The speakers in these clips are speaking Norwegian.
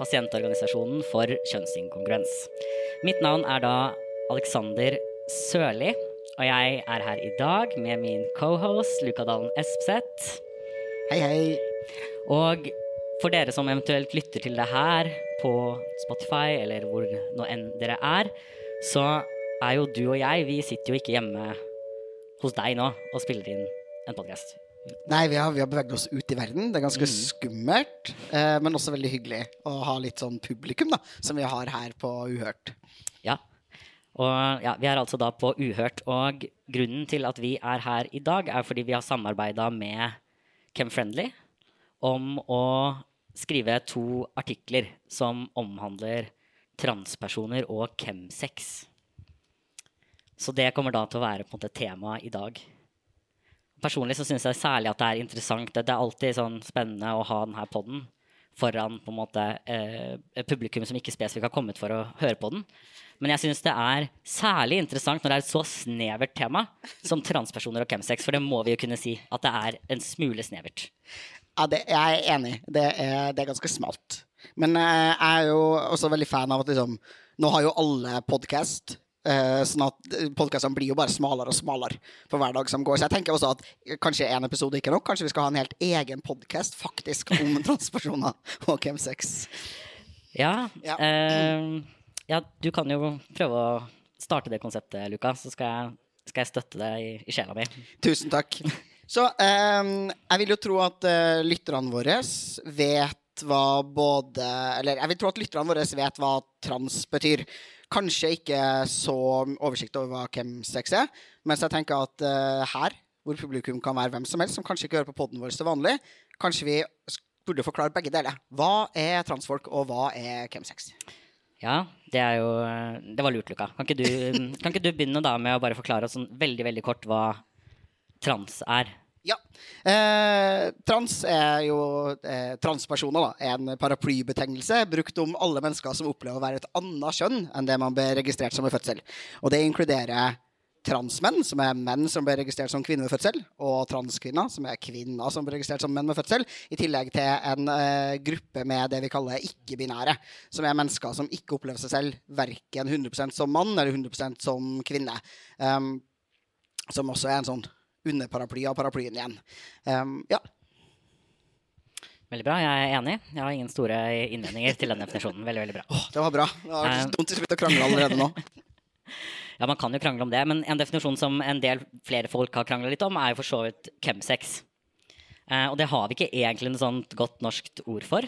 pasientorganisasjonen for kjønnsinkongruens. Mitt navn er da Alexander Sørli, og jeg er her i dag med min cohost Luka Dalen Espseth. Hei, hei. Og for dere som eventuelt lytter til det her på Spotify, eller hvor nå enn dere er, så er jo du og jeg, vi sitter jo ikke hjemme hos deg nå og spiller inn en podkast. Nei, vi har, vi har beveget oss ut i verden. Det er ganske skummelt, eh, men også veldig hyggelig å ha litt sånn publikum, da, som vi har her på Uhørt. Ja. Og ja, vi er altså da på Uhørt, og grunnen til at vi er her i dag, er fordi vi har samarbeida med Chemfriendly om å skrive to artikler som omhandler transpersoner og chemsex. Så det kommer da til å være på en måte tema i dag. Personlig så syns jeg særlig at det er interessant. Det er alltid sånn spennende å ha denne poden foran på en måte eh, publikum som ikke spesifikt har kommet for å høre på den. Men jeg syns det er særlig interessant når det er et så snevert tema som transpersoner og chemsex, for det må vi jo kunne si at det er en smule snevert. Ja, det, jeg er enig. Det er, det er ganske smalt. Men eh, jeg er jo også veldig fan av at liksom Nå har jo alle podkast. Uh, sånn at podkastene blir jo bare smalere og smalere for hver dag som går. Så jeg tenker også at kanskje én episode ikke er nok. Kanskje vi skal ha en helt egen podkast faktisk om transpersoner og chemsex. Ja, Ja. Uh, ja, du kan jo prøve å starte det konseptet, Luka, så skal jeg, skal jeg støtte det i, i sjela mi. Tusen takk. Så eh, jeg vil jo tro at uh, lytterne våre vet hva både Eller jeg vil tro at lytterne våre vet hva trans betyr. Kanskje ikke så oversikt over hva chemsex er, mens jeg tenker at uh, her, hvor publikum kan være hvem som helst, som kanskje ikke hører på poden vår til vanlig, kanskje vi burde forklare begge deler. Hva er transfolk, og hva er chemsex? Ja, det er jo Det var lurt, Luka. Kan ikke du, kan ikke du begynne da med å bare forklare oss sånn veldig, veldig kort hva trans er? Ja. Eh, trans er jo eh, Transpersoner da, en paraplybetegnelse brukt om alle mennesker som opplever å være et annet kjønn enn det man ble registrert som ved fødsel. Og det inkluderer transmenn, som er menn som ble registrert som kvinner ved fødsel, og transkvinner, som er kvinner som ble registrert som menn ved fødsel, i tillegg til en eh, gruppe med det vi kaller ikke-binære, som er mennesker som ikke opplever seg selv verken 100% som mann eller 100% som kvinne. Um, som også er en sånn underparaply av paraplyen igjen. Um, ja. Veldig bra, jeg er enig. Jeg har ingen store innvendinger til den definisjonen. Veldig, veldig bra. Oh, det var bra. Det var så dumt vi begynte å krangle allerede nå. Ja, man kan jo krangle om det, men en definisjon som en del flere folk har krangla litt om, er jo for så vidt chemsex. Uh, og det har vi ikke egentlig noe sånt godt norskt ord for.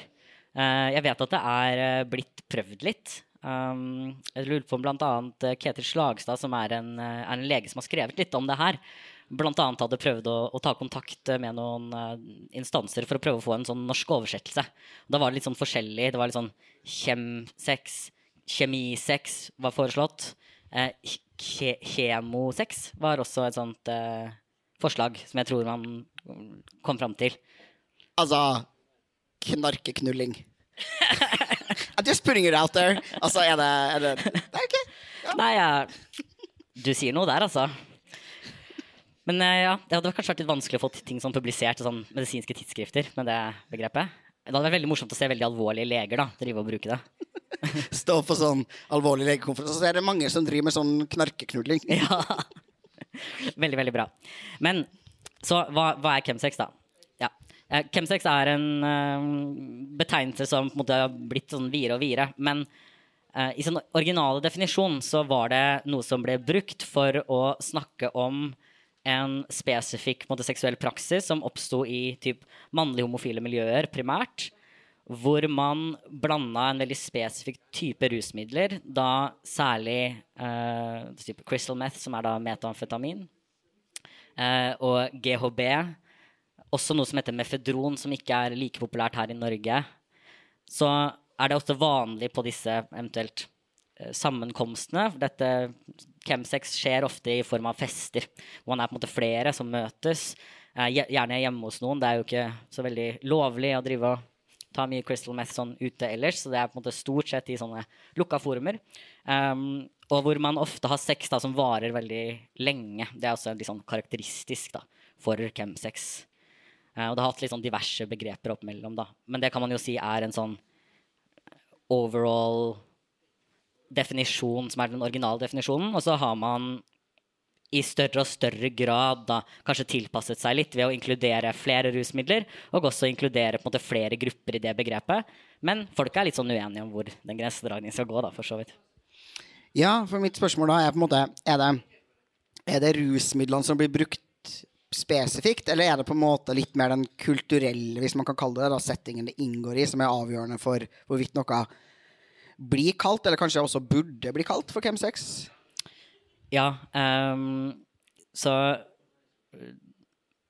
Uh, jeg vet at det er eh, blitt prøvd litt. Um, jeg lurer på om eh, Ketil Slagstad, som er en, er en lege som har skrevet litt om det her, blant annet hadde prøvd å, å ta kontakt med noen uh, instanser for å prøve å få en sånn norsk oversettelse. Da var det litt sånn forskjellig. Det var litt sånn kjemsex, kjemisex var foreslått. Uh, kje, kjemosex var også et sånt uh, forslag som jeg tror man kom fram til. Altså knarkeknulling. I'm just putting it out there. Altså, er det, er det Nei, ok. Nei, jeg, du sier noe der, altså. Men eh, ja, det hadde kanskje vært litt vanskelig å få ting sånn publisert i sånn medisinske tidsskrifter med det begrepet. Det hadde vært veldig morsomt å se veldig alvorlige leger da, drive og bruke det. Stå på sånn alvorlig legekonferanse, så er det mange som driver med sånn knarkeknulling. Ja. Veldig, veldig bra. Men så hva, hva er chemsex, da? Ja. Eh, Chemsex er en uh, betegnelse som på en måte har blitt sånn videre og videre. Men uh, i sin originale definisjon så var det noe som ble brukt for å snakke om en spesifikk måte, seksuell praksis som oppsto i typ, mannlige homofile miljøer primært. Hvor man blanda en veldig spesifikk type rusmidler, da særlig eh, type crystal meth, som er da metamfetamin, eh, og GHB. Også noe som heter mefedron, som ikke er like populært her i Norge. Så er det også vanlig på disse eventuelt sammenkomstene. Dette Chemsex skjer ofte i form av fester. Hvor man er på en måte flere som møtes. Eh, gjerne hjemme hos noen. Det er jo ikke så veldig lovlig å drive og ta mye crystal meth sånn ute ellers, så det er på en måte stort sett i sånne lukka forumer. Um, og hvor man ofte har sex da, som varer veldig lenge. Det er også litt sånn karakteristisk da, for chemsex. Uh, og det har hatt litt sånn diverse begreper oppimellom, da. Men det kan man jo si er en sånn overall definisjon som er den originale definisjonen. Og så har man i større og større grad da kanskje tilpasset seg litt ved å inkludere flere rusmidler, og også inkludere måte flere grupper i det begrepet. Men folk er litt sånn uenige om hvor den grensedragningen skal gå, da, for så vidt. Ja, for mitt spørsmål da er på en måte Er det, er det rusmidlene som blir brukt spesifikt, eller er det på en måte litt mer den kulturelle, hvis man kan kalle det, da, settingen det inngår i, som er avgjørende for hvorvidt noe blir kalt, eller kanskje også burde bli kalt for chemsex? Ja, um, så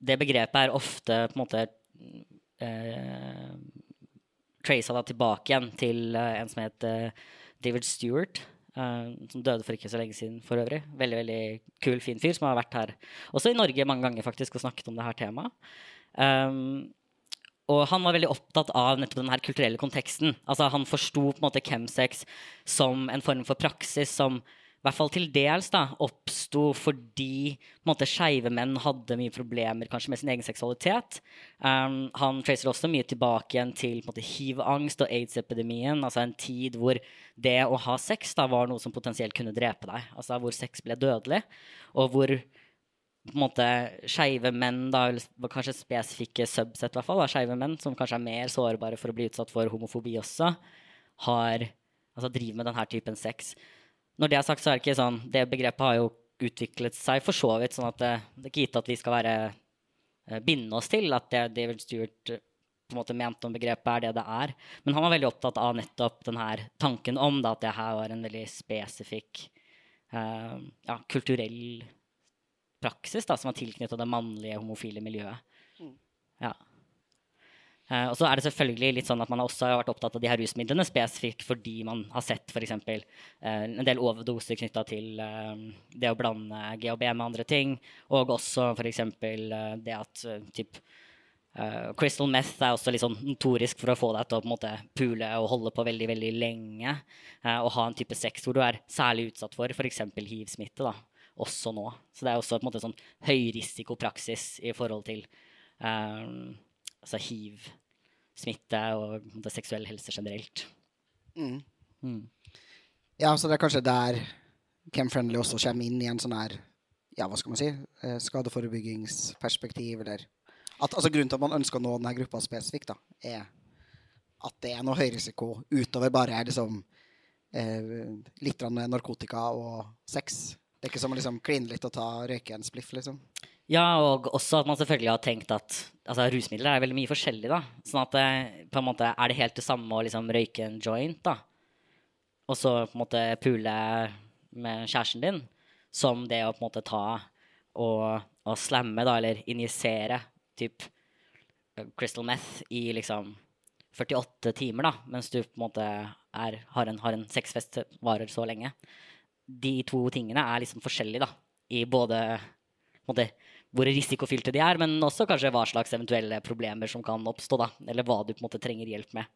det begrepet er ofte på en måte uh, tracet da tilbake igjen til uh, en som het uh, David Stewart. Uh, som døde for ikke så lenge siden, for øvrig. Veldig veldig kul, fin fyr som har vært her også i Norge mange ganger faktisk og snakket om det her temaet. Um, og han var veldig opptatt av nettopp den her kulturelle konteksten. Altså Han forsto på en måte chemsex som en form for praksis som i hvert fall til dels da, oppsto fordi på en måte, skeive menn hadde mye problemer kanskje med sin egen seksualitet. Um, han tracer også mye tilbake igjen til hiv-angst og aids-epidemien. altså En tid hvor det å ha sex da, var noe som potensielt kunne drepe deg. altså Hvor sex ble dødelig, og hvor på en måte skeive menn, da, eller kanskje spesifikke subset, i hvert fall, skeive menn, som kanskje er mer sårbare for å bli utsatt for homofobi også, har, altså driver med denne typen sex. Når det er sagt, så er det ikke sånn Det begrepet har jo utviklet seg for så vidt, sånn at det, det er ikke gitt at vi skal være eh, binde oss til at det David Stewart eh, på en måte mente om begrepet, er det det er. Men han var veldig opptatt av nettopp denne tanken om da, at det her var en veldig spesifikk eh, ja, kulturell praksis da, som var tilknyttet det mannlige homofile miljøet. Ja. Uh, og så er det selvfølgelig litt sånn at man også har vært opptatt av de her rusmidlene spesifikt fordi man har sett f.eks. Uh, en del overdoser knytta til uh, det å blande GHB med andre ting, og også f.eks. Uh, det at typ, eh, crystal meth er også litt sånn notorisk for å få deg til å på en måte pule og holde på veldig veldig lenge. eh, og ha en type sex hvor du er særlig utsatt for f.eks. hiv-smitte. da, Også nå. Så det er også på en måte sånn høyrisikopraksis i forhold til um, altså hiv-smitte og måte, seksuell helse generelt. Mm. Mm. Ja, så det er kanskje der Chem Friendly også kommer inn i en sånn her ja, hva skal man si, eh, skadeforebyggingsperspektiv, eller at, altså Grunnen til at man ønsker å nå denne gruppa spesifikt, da, er at det er noe høyrisiko utover bare liksom, eh, litt narkotika og sex. Det er ikke som å liksom kline litt og ta røyke en spliff, liksom. Ja, og også at man selvfølgelig har tenkt at altså, rusmidler er veldig mye forskjellig. da. Sånn at det, på en måte er det helt det samme å liksom røyke en joint, da. Og så på en måte pule med kjæresten din, som det å på en måte ta og, og slamme, da, eller injisere typ eh, crystal meth i liksom 48 timer, da, mens du på en måte er, har en, har en sexfest varer så lenge. De to tingene er liksom forskjellige, da, i både måte, hvor risikofylte de er, men også kanskje hva slags eventuelle problemer som kan oppstå, da, eller hva du på en måte trenger hjelp med.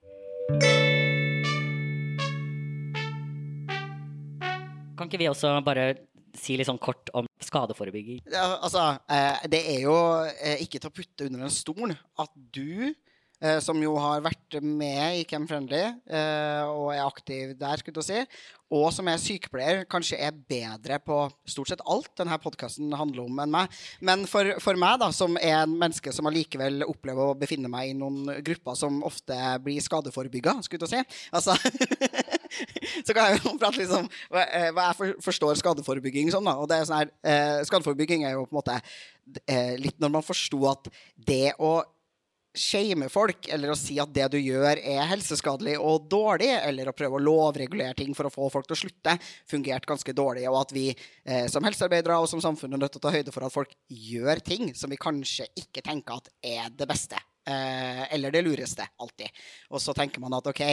Kan ikke vi også bare si litt sånn kort om skadeforebygging? Ja, altså, eh, det er jo eh, ikke til å putte under en stol at du, eh, som jo har vært med i Camp Friendly eh, og er aktiv der, skulle jeg si, og som er sykepleier, kanskje er bedre på stort sett alt denne podkasten handler om, enn meg. Men for, for meg, da, som er en menneske som allikevel opplever å befinne meg i noen grupper som ofte blir skadeforebygga, skulle jeg si altså, Så kan jeg jo prate litt om hva, eh, jeg forstår skadeforebygging som. da, og er sånn eh, Skadeforebygging er jo på en måte eh, litt når man forsto at det å shame folk, eller å si at det du gjør er helseskadelig og dårlig, eller å prøve å lovregulere ting for å få folk til å slutte, fungerte ganske dårlig. Og at vi eh, som helsearbeidere og som samfunn er nødt til å ta høyde for at folk gjør ting som vi kanskje ikke tenker at er det beste. Eh, eller det lureste, alltid. Og så tenker man at OK,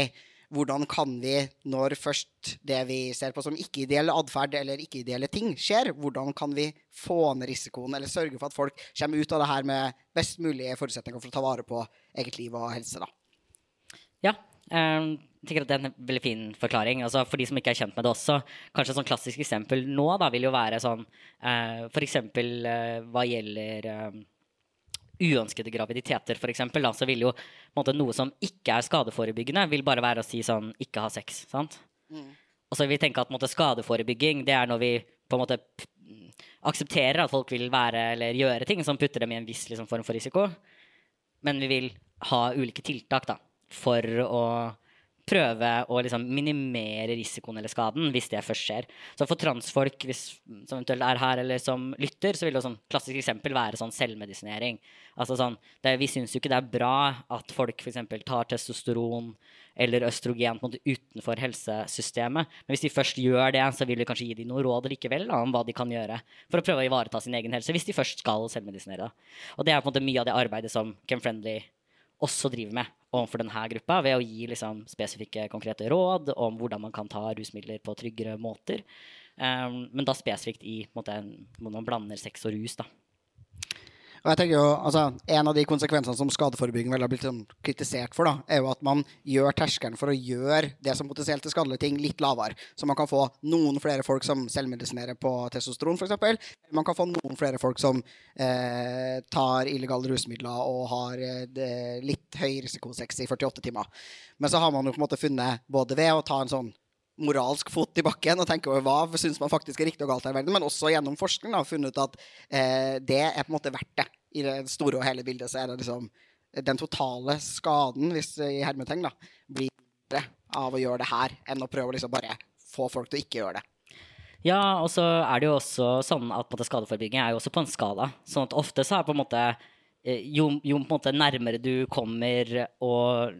hvordan kan vi, når først det vi ser på som ikke-ideell atferd eller ikke-ideelle ting skjer, hvordan kan vi få ned risikoen, eller sørge for at folk kommer ut av det her med best mulige forutsetninger for å ta vare på eget liv og helse, da. Ja. Um, jeg tenker at Det er en veldig fin forklaring. Altså, for de som ikke er kjent med det også, kanskje et sånn klassisk eksempel nå da, vil jo være sånn uh, F.eks. Uh, hva gjelder uh, uønskede graviditeter, eksempel, så vil jo måte, noe som ikke er skadeforebyggende, vil bare være å si sånn ikke ha sex. sant? Mm. Og så vil vi tenke at måte, skadeforebygging det er når vi på en måte aksepterer at folk vil være eller gjøre ting som putter dem i en viss liksom, form for risiko. Men vi vil ha ulike tiltak da, for å prøve å liksom minimere risikoen eller skaden hvis det først skjer. Så for transfolk hvis, som eventuelt er her eller som lytter, så vil det sånn klassisk eksempel være sånn selvmedisinering. Altså sånn, det, vi syns jo ikke det er bra at folk f.eks. tar testosteron eller østrogen på utenfor helsesystemet. Men hvis de først gjør det, så vil vi kanskje gi dem noe råd likevel da, om hva de kan gjøre for å prøve å ivareta sin egen helse, hvis de først skal selvmedisinere. Og det er på en måte mye av det arbeidet som Chem Friendly også driver med overfor denne gruppa, ved å gi liksom, spesifikke, konkrete råd om hvordan man kan ta rusmidler på tryggere måter. Um, men da spesifikt i måte, hvordan man blander sex og rus. da. Og jeg tenker jo, altså, En av de konsekvensene som skadeforebygging vel har blitt sånn, kritisert for, da, er jo at man gjør terskelen for å gjøre det som potensielt er skadelige ting, litt lavere. Så man kan få noen flere folk som selvmedisinerer på testosteron, f.eks. Man kan få noen flere folk som eh, tar illegale rusmidler og har eh, litt høy risikosex i 48 timer. Men så har man jo på en måte funnet, både ved å ta en sånn moralsk fot i bakken og tenker over hva syns man faktisk er riktig og galt her i verden, men også gjennom forskning har funnet ut at eh, det er på en måte verdt det. I det store og hele bildet så er det liksom den totale skaden, hvis i hermetegn, da, blir det av å gjøre det her enn å prøve å liksom bare få folk til å ikke gjøre det. Ja, og så er det jo også sånn at på skadeforebygging er jo også på en skala. sånn at ofte så er på en måte eh, jo, jo på en måte nærmere du kommer og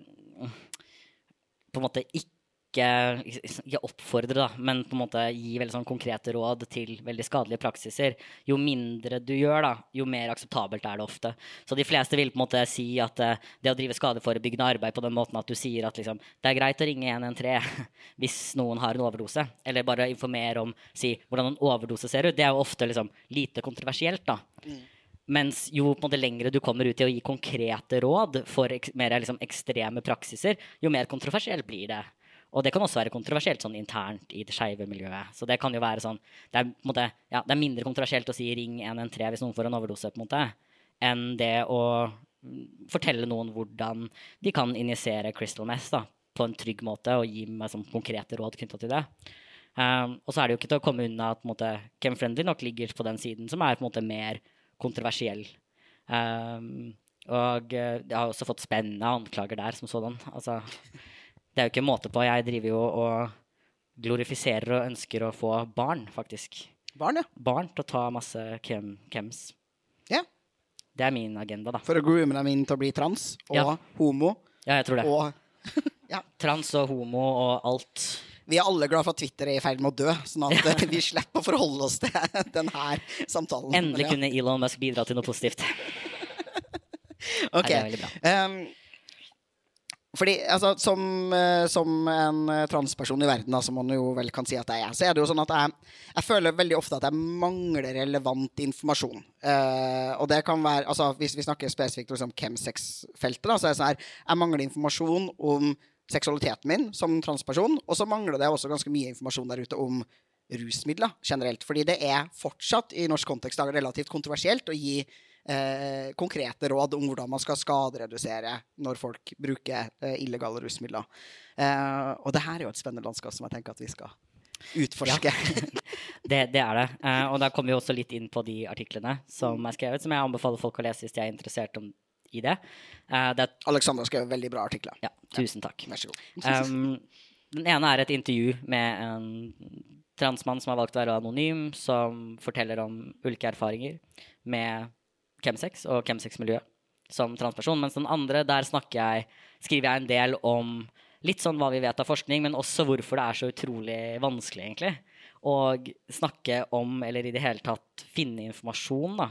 på en måte ikke ikke, ikke oppfordre, da, men på en måte gi veldig sånn konkrete råd til veldig skadelige praksiser. Jo mindre du gjør, da, jo mer akseptabelt er det ofte. Så de fleste vil på en måte si at uh, det å drive skadeforebyggende arbeid på den måten at du sier at liksom, det er greit å ringe 113 hvis noen har en overdose, eller bare informere om si, hvordan en overdose ser ut, det er jo ofte liksom, lite kontroversielt. da. Mm. Mens jo på en måte lengre du kommer ut i å gi konkrete råd for mer liksom, ekstreme praksiser, jo mer kontroversielt blir det. Og det kan også være kontroversielt sånn internt i det skeive miljøet. Så det kan jo være sånn det er, måte, ja, det er, mindre kontroversielt å si 'ring 113' hvis noen får en overdose, på en måte, enn det å fortelle noen hvordan de kan injisere crystal mess da, på en trygg måte, og gi meg sånn konkrete råd knytta til det. Um, og så er det jo ikke til å komme unna at måte, Chem Friendly nok ligger på den siden som er på en måte mer kontroversiell. Um, og uh, jeg har også fått spennende anklager der som sådan. Altså, det er jo ikke måte på. Jeg driver jo og glorifiserer og ønsker å få barn, faktisk. Barn, ja. Barn til å ta masse chem chems. Ja. Det er min agenda, da. For å groome dem inn til å bli trans og ja. homo. Ja, jeg tror det. Og, ja. Trans og homo og alt. Vi er alle glad for at Twitter er i ferd med å dø, sånn at vi slipper å forholde oss til denne samtalen. Endelig kunne Elon Musk bidra til noe positivt. ok. Nei. Um, fordi, altså, som, eh, som, en eh, transperson i verden, som man jo vel kan si at jeg er, så er det jo sånn at jeg, jeg føler veldig ofte at jeg mangler relevant informasjon. Uh, og det kan være, altså Hvis vi snakker spesifikt om chemsex-feltet, så er det sånn her Jeg mangler informasjon om seksualiteten min som transperson, og så mangler det også ganske mye informasjon der ute om rusmidler generelt. Fordi det er fortsatt i norsk kontekst relativt kontroversielt å gi eh, konkrete råd om hvordan man skal skaderedusere når folk bruker eh, illegale rusmidler. Eh, og det her er jo et spennende landskap som jeg tenker at vi skal utforske. Ja. det, det, er det. Eh, og da kommer vi også litt inn på de artiklene som er skrevet, som jeg anbefaler folk å lese hvis de er interessert om, i det. Uh, det Alexander skrev veldig bra artikler. Ja, tusen takk. Vær så god. um, den ene er et intervju med en transmann som har valgt å være anonym, som forteller om ulike erfaringer med chemsex og chemsex-miljøet som transperson. Mens den andre, der jeg, skriver jeg en del om litt sånn hva vi vet av forskning, men også hvorfor det er så utrolig vanskelig, egentlig. Å snakke om, eller i det hele tatt finne informasjon da,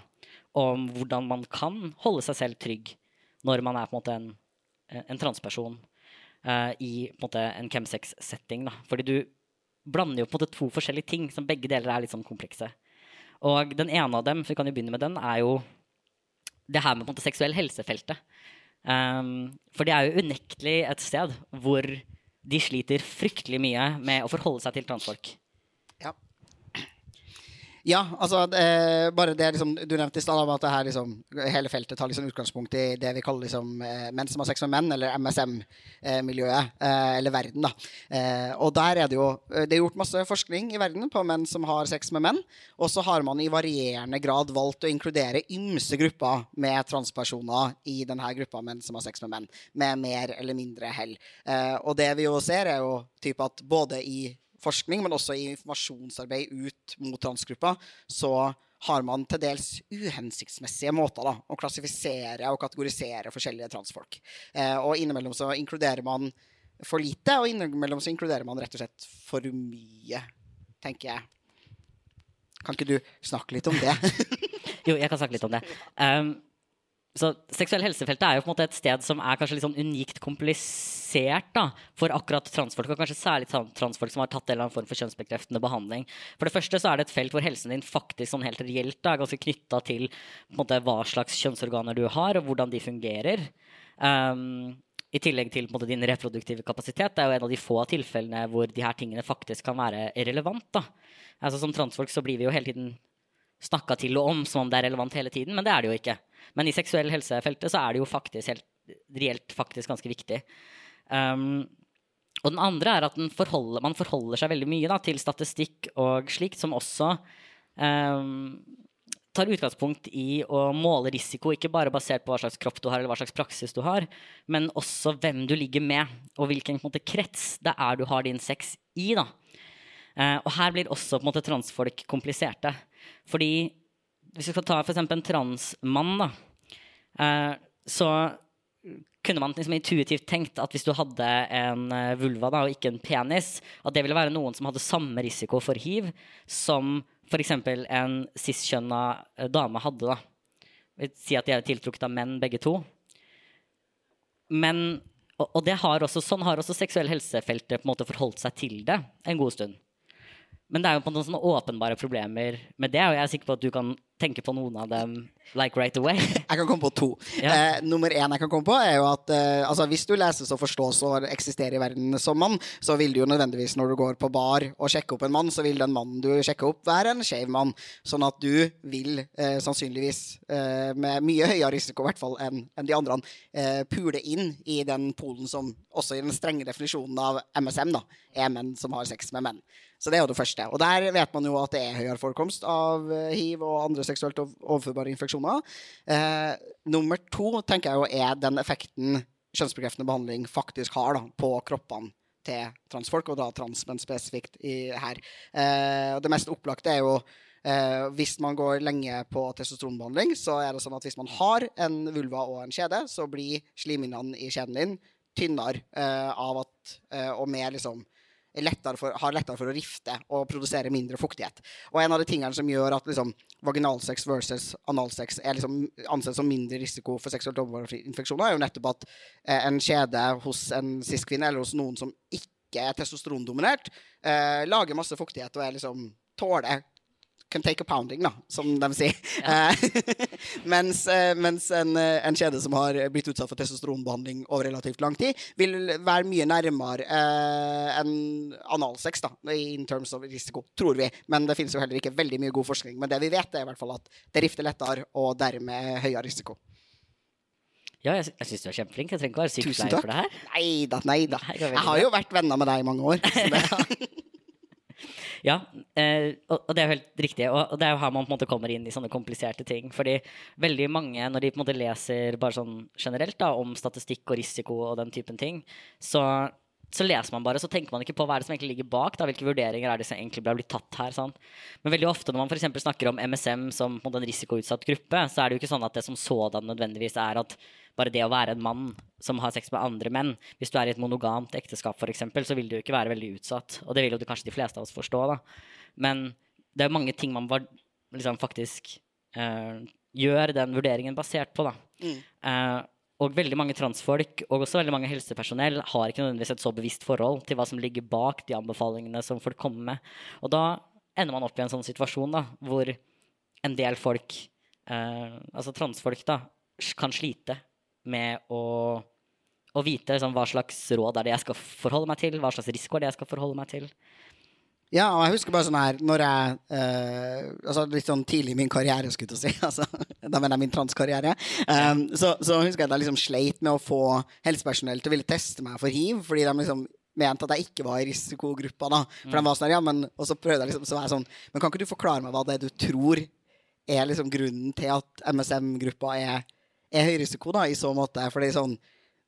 om hvordan man kan holde seg selv trygg når man er på en måte en, en transperson. uh, i på en, måte, en chemsex-setting. Fordi du blander jo på en måte to forskjellige ting som begge deler er litt sånn komplekse. Og den ene av dem, for vi kan jo begynne med den, er jo det her med på en måte seksuell helsefeltet. Um, for det er jo unektelig et sted hvor de sliter fryktelig mye med å forholde seg til transfolk. Ja. Ja, altså eh, bare det liksom, Du nevnte i stad at her, liksom, hele feltet tar liksom utgangspunkt i det vi kaller liksom, eh, menn som har sex med menn, eller MSM-miljøet, eh, eller verden. da. Eh, og der er det jo det er gjort masse forskning i verden på menn som har sex med menn. Og så har man i varierende grad valgt å inkludere ymse grupper med transpersoner i denne gruppa menn som har sex med menn, med mer eller mindre hell. Og det vi jo ser, er jo typ at både i forskning, men også i informasjonsarbeid ut mot transgrupper, så har man til dels uhensiktsmessige måter da, å klassifisere og kategorisere forskjellige transfolk. Eh, og innimellom så inkluderer man for lite, og innimellom så inkluderer man rett og slett for mye, tenker jeg. Kan ikke du snakke litt om det? jo, jeg kan snakke litt om det. Um, så seksuell helsefeltet er jo på en måte et sted som er kanskje litt sånn unikt komplisert da, for akkurat transfolk, og kanskje særlig transfolk som har tatt en eller annen form for kjønnsbekreftende behandling. For det første så er det et felt hvor helsen din faktisk sånn helt reelt er ganske knytta til måte, hva slags kjønnsorganer du har, og hvordan de fungerer. Um, I tillegg til måte, din reproduktive kapasitet. Det er jo en av de få tilfellene hvor de her tingene faktisk kan være relevant. Da. Altså, som transfolk så blir vi jo hele tiden snakka til og om som om det er relevant hele tiden, men det er det jo ikke. Men i seksuell helsefeltet så er det jo faktisk helt reelt faktisk ganske viktig. Um, og den andre er at forholder, man forholder seg veldig mye da, til statistikk og slikt, som også um, tar utgangspunkt i å måle risiko, ikke bare basert på hva slags kropp du har, eller hva slags praksis du har, men også hvem du ligger med, og hvilken måte, krets det er du har din sex i. da. Uh, og her blir også på en måte, transfolk kompliserte. Fordi hvis vi skal ta f.eks. en transmann, da, eh, så kunne man liksom intuitivt tenkt at hvis du hadde en eh, vulva da, og ikke en penis, at det ville være noen som hadde samme risiko for hiv som f.eks. en cis-kjønna eh, dame hadde. da. vil si at de er tiltrukket av menn, begge to. Men, og, og har også, sånn har også seksuell helsefeltet på en måte forholdt seg til det en god stund. Men det er jo på noen sånne åpenbare problemer med det, og jeg er sikker på at du kan tenke på noen av dem like right away. jeg kan komme på to. Ja. Eh, nummer én jeg kan komme på, er jo at eh, altså, hvis du leses og forstås og eksisterer i verden som mann, så vil du jo nødvendigvis når du går på bar og sjekker opp en mann, så vil den mannen du sjekker opp, være en skeiv mann. Sånn at du vil eh, sannsynligvis, eh, med mye høyere risiko i hvert fall enn en de andre, eh, pule inn i den polen som også i den strenge definisjonen av MSM da, er menn som har sex med menn. Så det er jo det første. Og der vet man jo at det er høyere forekomst av eh, hiv og andre seksuelt overførbare infeksjoner. Eh, nummer to tenker jeg jo er den effekten kjønnsbekreftende behandling faktisk har da, på kroppene til transfolk, og da transmenn spesifikt i, her. Eh, det mest opplagte er jo Eh, hvis man går lenge på testosteronbehandling, så er det sånn at hvis man har en vulva og en kjede, så blir slimhinnene i kjeden din tynnere eh, av at, eh, og mer liksom lettere for, har lettere for å rifte og produsere mindre fuktighet. Og en av de tingene som gjør at liksom, vaginalsex versus analsex er liksom ansett som mindre risiko for seksuelt overførbare infeksjoner, er jo nettopp at eh, en kjede hos en cis-kvinne eller hos noen som ikke er testosterondominert, eh, lager masse fuktighet og er liksom tåler can take a pounding, da, som de sier. Ja. Eh, mens, eh, mens en, eh, en, kjede som har blitt utsatt for testosteronbehandling over relativt lang tid, vil være mye nærmere eh, enn analsex da, in terms of risiko, tror vi. Men det finnes jo heller ikke veldig mye god forskning. Men det vi vet, er i hvert fall at det rifter lettere, og dermed høyere risiko. Ja, jeg, jeg syns du er kjempeflink. Jeg trenger ikke å være sykepleier for det her. Nei da, nei da. Jeg har jo vært venner med deg i mange år. Så det, Ja, eh, og, det er jo helt riktig. Og, det er jo her man på en måte kommer inn i sånne kompliserte ting. Fordi veldig mange, når de på en måte leser bare sånn generelt da, om statistikk og risiko og den typen ting, så, så leser man bare, så tenker man ikke på hva er det som egentlig ligger bak. Da, hvilke vurderinger er det som egentlig blir tatt her. Sant? Men veldig ofte når man for snakker om MSM som på en risikoutsatt gruppe, så er det jo ikke sånn at det som sådan nødvendigvis er at bare det å være en mann som har sex med andre menn Hvis du er i et monogamt ekteskap, for eksempel, så vil du jo ikke være veldig utsatt. Og det vil jo kanskje de fleste av oss forstå. da. Men det er mange ting man var, liksom, faktisk uh, gjør den vurderingen basert på. da. Mm. Uh, og veldig mange transfolk og også veldig mange helsepersonell har ikke nødvendigvis et så bevisst forhold til hva som ligger bak de anbefalingene som folk kommer med. Og da ender man opp i en sånn situasjon da, hvor en del folk, eh, altså transfolk, da, kan slite med å, å vite liksom, hva slags råd er det jeg skal forholde meg til, hva slags risiko er det jeg skal forholde meg til. Ja, og jeg husker bare sånn her når jeg eh, altså Litt sånn tidlig i min karriere, skulle jeg si. Altså, da mener jeg min transkarriere. Um, så, så, husker jeg at jeg liksom sleit med å få helsepersonell til å ville teste meg for hiv. Fordi de liksom mente at jeg ikke var i risikogruppa. da For mm. de var sånn, ja, men, Og så prøvde jeg liksom Så var jeg sånn Men kan ikke du forklare meg hva det er du tror er liksom grunnen til at MSM-gruppa er, er høy risiko, da, i så måte? For er sånn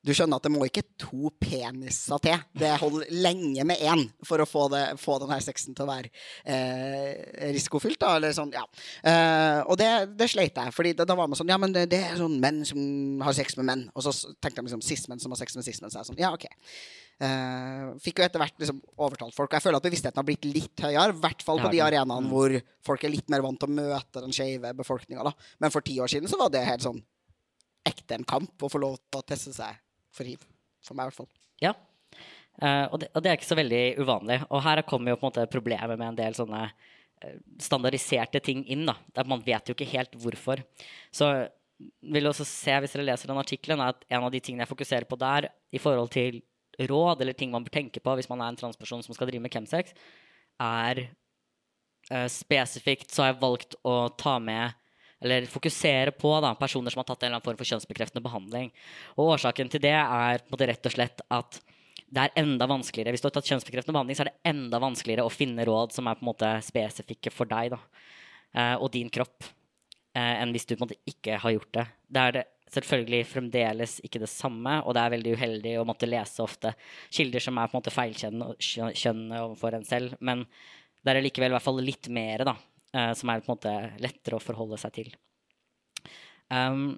du skjønner at det må ikke to peniser til. Det holder lenge med én for å få, det, få denne sexen til å være eh, risikofylt. Da, eller sånn, ja. Eh, og det, det sleit jeg, Fordi da, da var man sånn Ja, men det, det, er sånn menn som har sex med menn. Og så tenkte jeg liksom cis-menn som har sex med cis-menn. Så jeg sånn, ja, ok. Eh, fikk jo etter hvert liksom overtalt folk. Og jeg føler at bevisstheten har blitt litt høyere. I hvert fall på de arenaene mm. hvor folk er litt mer vant til å møte den skeive befolkninga. Men for ti år siden så var det helt sånn ekte en kamp å få lov til å teste seg for hiv. For meg, i hvert fall. Ja. Uh, og, det, og, det, er ikke så veldig uvanlig. Og her kommer jo på en måte problemet med en del sånne uh, standardiserte ting inn. da, Man vet jo ikke helt hvorfor. Så vil også se, hvis dere leser den artikkelen, at en av de tingene jeg fokuserer på der, i forhold til råd eller ting man bør tenke på hvis man er en transperson som skal drive med chemsex, er uh, spesifikt så har jeg valgt å ta med eller fokusere på da, personer som har tatt en eller annen form for kjønnsbekreftende behandling. Og Årsaken til det er måte, rett og slett at det er enda vanskeligere hvis du har tatt kjønnsbekreftende behandling, så er det enda vanskeligere å finne råd som er på en måte spesifikke for deg da, eh, og din kropp, eh, enn hvis du på en måte ikke har gjort det. Det er det selvfølgelig fremdeles ikke det samme, og det er veldig uheldig å måtte lese ofte kilder som er på en måte feilkjønn overfor en selv, men det er likevel i hvert fall litt mer da, uh, som er på en måte lettere å forholde seg til. Um,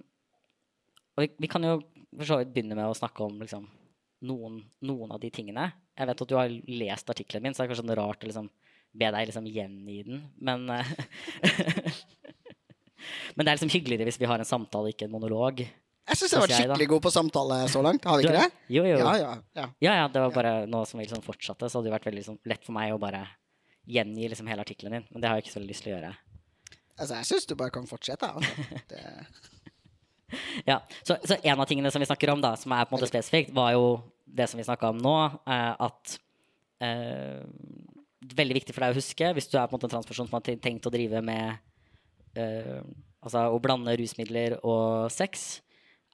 og vi, vi, kan jo for så vidt begynne med å snakke om liksom, noen, noen, av de tingene. Jeg vet at du har lest artikkelen min, så det er kanskje rart å liksom, be deg liksom, gjengi den. Men, uh, men det er liksom hyggeligere hvis vi har en samtale, ikke en monolog. Jeg syns jeg har vært skikkelig god på samtale så langt. Har vi ikke det? Jo, jo. Ja, ja, ja. ja, ja det var bare noe som vi liksom fortsatte, så hadde det vært veldig liksom, lett for meg å bare gjengi liksom hele artikkelen din. Men det har jeg ikke så lyst til å gjøre. Altså, jeg syns du bare kan fortsette. Altså. Det... ja, så, så, en av tingene som vi snakker om, da, som er på en måte spesifikt, var jo det som vi snakka om nå, eh, at eh, Veldig viktig for deg å huske hvis du er på en måte en transperson som har tenkt å drive med eh, Altså å blande rusmidler og sex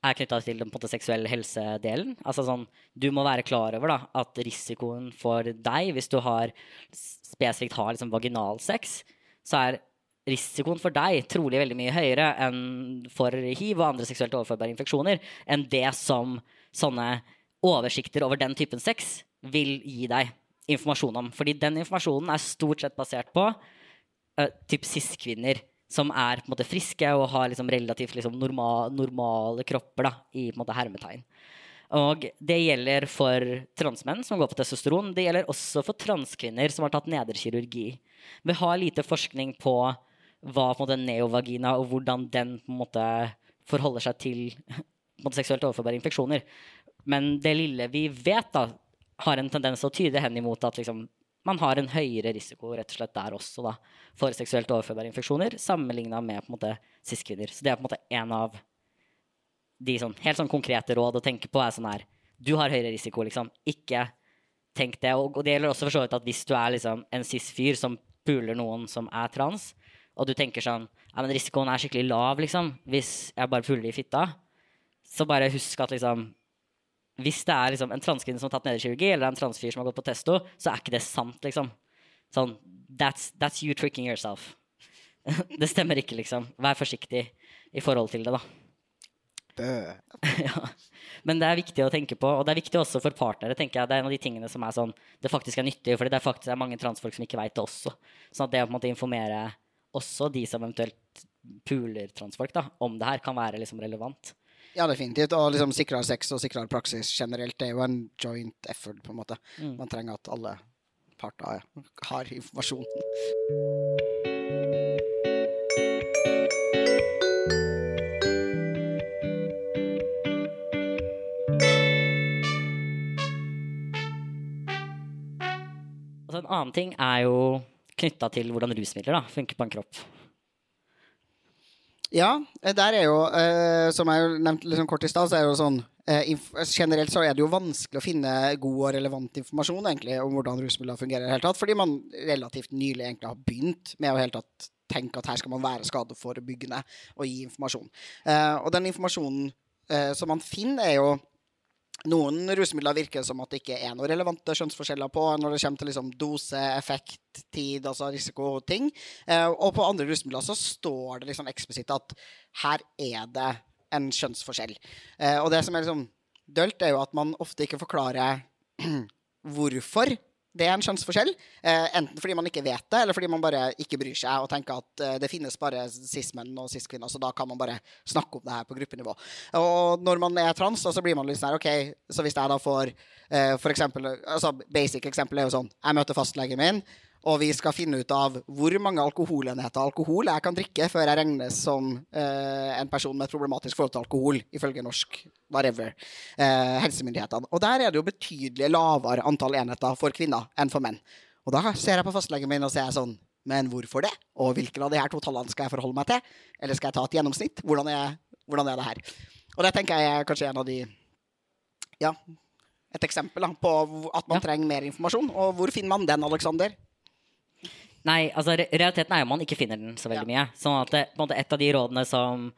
er knytta til den måte, seksuelle helsedelen. Altså sånn, du må være klar over da, at risikoen for deg, hvis du har spesifikt har liksom, vaginalsex, så er risikoen for deg trolig veldig mye høyere enn for hiv og andre seksuelt overførbare infeksjoner enn det som sånne oversikter over den typen sex vil gi deg informasjon om. Fordi den informasjonen er stort sett basert på uh, typ cis-kvinner som er på en måte friske og har liksom relativt liksom normal, normale kropper da, i på en måte hermetegn. Og det gjelder for transmenn som går på testosteron. Det gjelder også for transkvinner som har tatt nederkirurgi. Vi har lite forskning på hva på måte neovagina og hvordan den måte forholder seg til måte, seksuelt overførbare infeksjoner. Men det lille vi vet, da, har en tendens til å tyde hen imot at liksom, man har en høyere risiko rett og slett der også da, for seksuelt overførbare infeksjoner sammenligna med på en måte cis-kvinner. Så det er på en måte en av de sånn, helt sånn konkrete råd å tenke på. er sånn her, Du har høyere risiko, liksom. Ikke tenk det. Og, og det gjelder også for så vidt at hvis du er liksom, en cis-fyr som puler noen som er trans, og du tenker sånn ja, men risikoen er skikkelig lav, liksom, hvis jeg bare puler i fitta, så bare husk at liksom hvis det er liksom, en transkvinne som har tatt nederkirurgi, eller en transfyr som har gått på testo, så er ikke det sant, liksom. Sånn, that's, that's you tricking yourself. det stemmer ikke, liksom. Vær forsiktig i forhold til det, da. ja. Men det er viktig å tenke på, og det er viktig også for partnere. tenker jeg. Det er en av de tingene som er sånn, det faktisk er nyttig, for det er faktisk er mange transfolk som ikke veit det også. Sånn at det å på en måte informere også de som eventuelt puler transfolk da, om det her, kan være liksom relevant. Ja, definitivt. Og liksom sikrere sex og sikrere praksis generelt det er jo en joint effort, på en måte. Mm. Man trenger at alle parter har informasjon. Altså, en annen ting er jo knytta til hvordan rusmidler funker på en kropp. Ja, eh, der er jo, eh, som jeg nevnte sånn kort i stad, så er det jo sånn eh, Generelt så er det jo vanskelig å finne god og relevant informasjon egentlig om hvordan rusmidler fungerer. i hele tatt, Fordi man relativt nylig egentlig har begynt med å helt tatt tenke at her skal man være skadeforebyggende og gi informasjon. Eh, og den informasjonen eh, som man finner, er jo noen rusmidler virker som at det ikke er noen relevante kjønnsforskjeller på når det kommer til liksom dose, effekt, tid, altså risiko og ting. Eh, og på andre rusmidler så står det liksom eksplisitt at her er det en skjønnsforskjell. Eh, og det som er liksom dølt, er jo at man ofte ikke forklarer hvorfor det er en kjønnsforskjell. Eh, enten fordi man ikke vet det, eller fordi man bare ikke bryr seg og tenker at eh, det finnes bare cis-menn og cis-kvinner, så da kan man bare snakke om det her på gruppenivå. Og når man er trans, så blir man litt sånn OK, så hvis jeg da får eh, for eksempel, altså Basic eksempel er jo sånn Jeg møter fastlegen min. Og vi skal finne ut av hvor mange alkoholenheter alkohol jeg kan drikke før jeg regnes som eh, en person med et problematisk forhold til alkohol, ifølge norsk whatever, eh, helsemyndighetene. Og der er det jo betydelig lavere antall enheter for kvinner enn for menn. Og da ser jeg på fastlegen min og sier sånn Men hvorfor det? Og hvilken av de her to tallene skal jeg forholde meg til? Eller skal jeg ta et gjennomsnitt? Hvordan er, hvordan er det her? Og det tenker jeg er kanskje en av de Ja, et eksempel da, på at man Ja. trenger mer informasjon. Og hvor finner man den, Aleksander? Nei, altså realiteten er jo man ikke finner den så veldig mye. Sånn at det, måte, et av de rådene som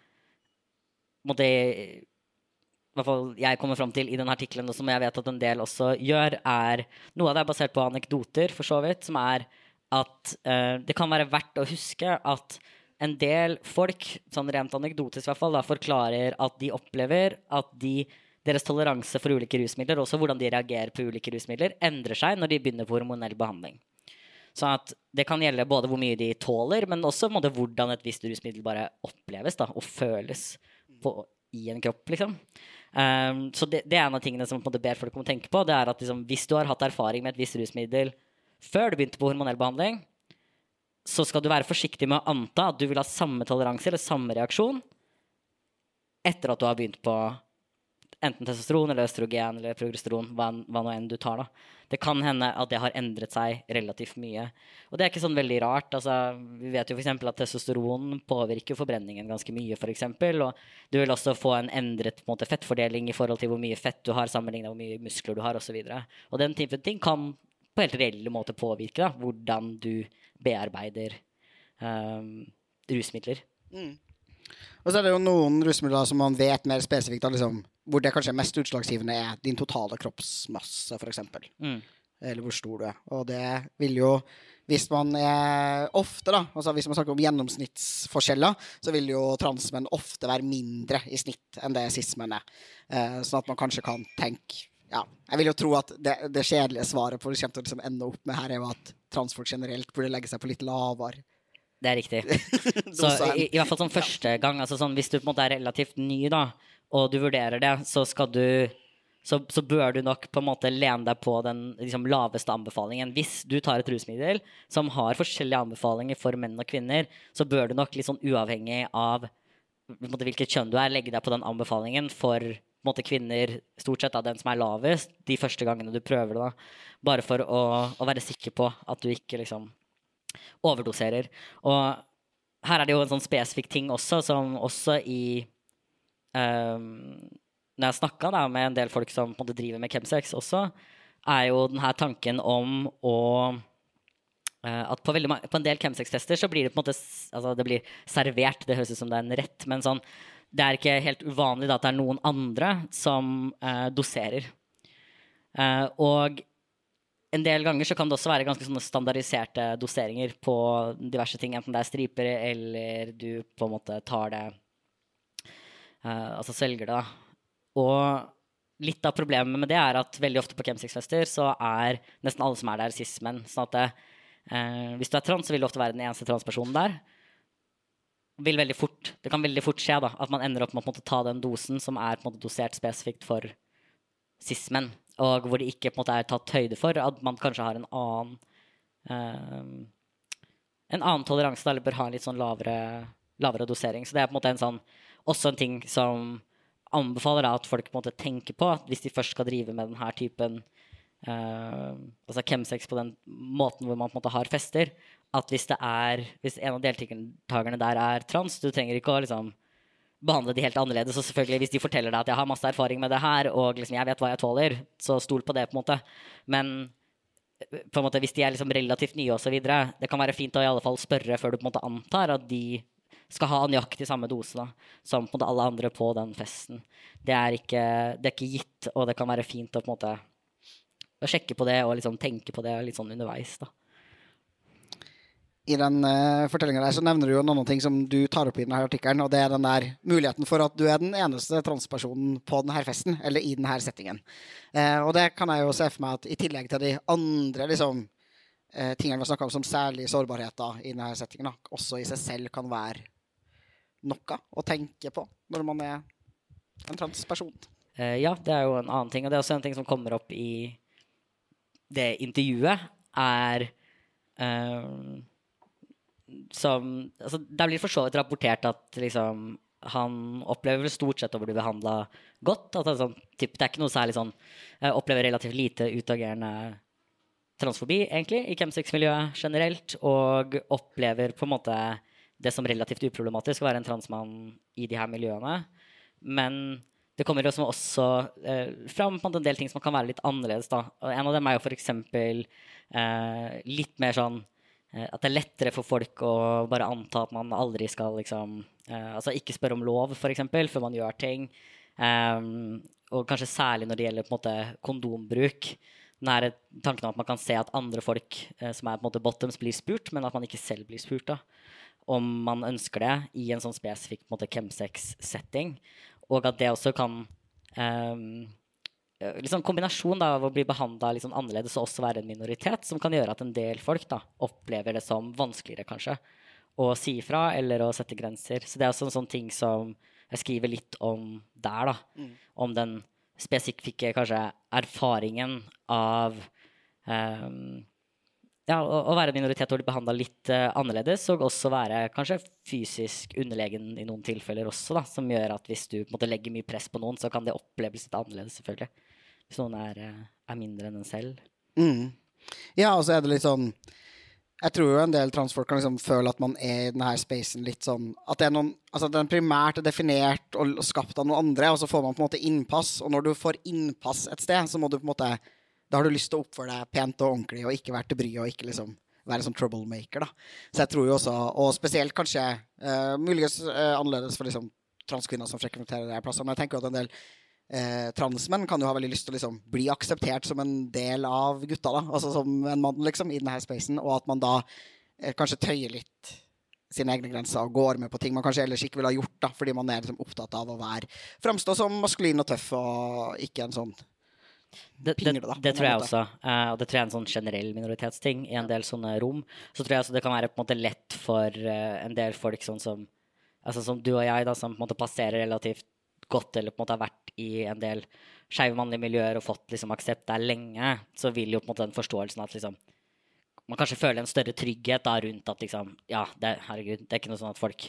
måte, i hvert fall jeg kommer fram til i den artikkelen, og som jeg vet at en del også gjør, er Noe av det er basert på anekdoter, for så vidt, som er at uh, det kan være verdt å huske at en del folk, sånn rent anekdotisk i hvert fall, da, forklarer at de opplever at de, deres toleranse for ulike rusmidler, også hvordan de reagerer på ulike rusmidler, endrer seg når de begynner på hormonell behandling. Sånn at det kan gjelde både hvor mye de tåler, men også måte, hvordan et visst rusmiddel bare oppleves da, og føles på, i en kropp. liksom. Um, så det, det er en av tingene som på en måte ber folk om å tenke på. det er at liksom, Hvis du har hatt erfaring med et visst rusmiddel før du begynte på hormonell behandling, så skal du være forsiktig med å anta at du vil ha samme toleranse eller samme reaksjon etter at du har begynt på enten testosteron eller østrogen eller progesteron, hva, hva nå enn du tar. da. Det kan hende at det har endret seg relativt mye. Og det er ikke sånn veldig rart. altså Vi vet jo f.eks. at testosteron påvirker forbrenningen ganske mye, f.eks. Og du vil også få en endret en måte, fettfordeling i forhold til hvor mye fett du har sammenlignet hvor mye muskler du har osv. Og, så og den typen ting kan på helt reelle måte påvirke da, hvordan du bearbeider um, rusmidler. Og så er det jo noen rusmidler som man vet mer spesifikt da, liksom, hvor det kanskje mest utslagsgivende er din totale kroppsmasse, f.eks. Mm. Eller hvor stor du er. Og det vil jo hvis man er ofte, da, altså hvis man snakker om gjennomsnittsforskjeller, så vil jo transmenn ofte være mindre i snitt enn det cis-menn er. Eh, sånn at man kanskje kan tenke ja, Jeg vil jo tro at det, det kjedelige svaret på det kommer til å liksom ende opp med her, er jo at transfolk generelt burde legge seg på litt lavere Det er riktig. Så i, i hvert fall sånn første gang, altså sånn, hvis du på en måte er relativt ny, da, og du vurderer det, så skal du så, så bør du nok på en måte lene deg på den liksom, laveste anbefalingen. Hvis du tar et rusmiddel som har forskjellige anbefalinger for menn og kvinner, så bør du nok litt sånn uavhengig av måte, hvilket kjønn du er, legge deg på den anbefalingen for måte, kvinner, stort sett da, den som er lavest, de første gangene du prøver det. da. Bare for å, å være sikker på at du ikke liksom overdoserer. Og her er det jo en sånn spesifikk ting også, som også i um, Når jeg snakka med en del folk som på en måte driver med chemsex også, er jo den her tanken om å eh, at på, veldig, på en del chemsex-tester så blir det på en måte altså det blir servert. Det høres ut som det er en rett, men sånn, det er ikke helt uvanlig da, at det er noen andre som eh, doserer. Eh, og en del ganger så kan det også være ganske sånne standardiserte doseringer på diverse ting, enten det er striper eller du på en måte tar det uh, Altså svelger det, da. Og litt av problemet med det er at veldig ofte på chemsex-fester så er nesten alle som er der, cis-menn. Sånn at det, uh, hvis du er trans, så vil du ofte være den eneste transpersonen der. Vil veldig fort, det kan veldig fort skje da, at man ender opp med å ta den dosen som er måte dosert spesifikt for cis-menn, og hvor det ikke på en måte er tatt høyde for at man kanskje har en annen eh, en annen toleranse, eller bør ha en litt sånn lavere, lavere dosering. Så det er på en måte en sånn, også en ting som anbefaler da, at folk på en måte tenker på at hvis de først skal drive med denne typen uh, altså chemsex på den måten hvor man på en måte har fester. At hvis det er Hvis en av deltakerne der er trans, du trenger ikke å liksom behandle de helt annerledes. Og selvfølgelig, hvis de forteller deg at jeg har masse erfaring med det her, og liksom jeg vet hva jeg tåler, så stol på det, på en måte. Men på en måte, hvis de er liksom relativt nye osv., det kan være fint å i alle fall spørre før du på en måte antar at de skal ha nøyaktig samme dose da, som på en måte alle andre på den festen. Det er, ikke, det er ikke gitt, og det kan være fint å på en måte å sjekke på det og liksom tenke på det litt sånn underveis. da. I den uh, fortellinga der så nevner du jo noen ting som du tar opp i denne artikkelen, og det er den der muligheten for at du er den eneste transpersonen på denne festen, eller i denne settingen. Uh, og det kan jeg jo se for meg at i tillegg til de andre liksom, uh, tingene vi har snakka om som særlig sårbarheter i denne settingen, også i seg selv kan være noe å tenke på når man er en transperson. Uh, ja, det er jo en annen ting. Og det er også en ting som kommer opp i det intervjuet, er uh, som altså, Det blir for så vidt rapportert at liksom han opplever stort sett å bli behandla godt. At sånn, typ, det er ikke noe særlig sånn eh, opplever relativt lite utagerende transfobi, egentlig, i chemsex-miljøet generelt. Og opplever på en måte det som relativt uproblematisk å være en transmann i de her miljøene. Men det kommer liksom også eh, fram på en del ting som kan være litt annerledes. da. En av dem er jo f.eks. Eh, litt mer sånn at det er lettere for folk å bare anta at man aldri skal liksom eh, Altså ikke spørre om lov, f.eks., før man gjør ting. Um, og kanskje særlig når det gjelder på en måte kondombruk. Den her tanken om at man kan se at andre folk eh, som er på en måte bottoms, blir spurt, men at man ikke selv blir spurt da, om man ønsker det i en sånn spesifikk chemsex-setting. Og at det også kan um, liksom kombinasjon da, av å bli behandla liksom annerledes og også være en minoritet, som kan gjøre at en del folk da, opplever det som vanskeligere kanskje å si ifra eller å sette grenser. Så det er også en sånn ting som jeg skriver litt om der. da, mm. Om den spesifikke kanskje erfaringen av um, ja, å, å, være minoritet og bli behandla litt uh, annerledes, og også være kanskje fysisk underlegen i noen tilfeller også, da, som gjør at hvis du måtte legge mye press på noen, så kan det oppleves litt annerledes, selvfølgelig. Hvis noen er, eh, er mindre enn en selv. Mm. Ja, og så er det litt sånn Jeg tror jo en del transfolk kan liksom føle at man er i denne spacen litt sånn At det er noen Altså den primært er definert og skapt av noen andre, og så får man på en måte innpass. Og når du får innpass et sted, så må du på en måte Da har du lyst til å oppføre deg pent og ordentlig og ikke være til bry og ikke liksom være sånn troublemaker, da. Så jeg tror jo også, og spesielt kanskje uh, muligens uh, annerledes for liksom transkvinner som frekventerer de plassene, men jeg tenker at en del eh, transmenn kan jo ha veldig lyst til å liksom, bli akseptert som en del av gutta, da. Altså som en mann, liksom, i denne spacen, og at man da eh, kanskje tøyer litt sine egne grenser og går med på ting man kanskje ellers ikke ville ha gjort, da, fordi man er liksom, opptatt av å være framstå som maskulin og tøff og ikke en sånn det, det, det, tror jeg også. Uh, og det tror jeg er en sånn generell minoritetsting i en del sånne rom. Så tror jeg også det kan være på en måte lett for uh, en del folk sånn som, altså som du og jeg, da, som på en måte passerer relativt gått eller på en måte har vært i en del skeive mannlige miljøer og fått liksom, aksept der lenge, så vil jo på en måte den forståelsen at liksom, man kanskje føler en større trygghet da, rundt at liksom, ja, det, herregud, det er ikke noe sånn at folk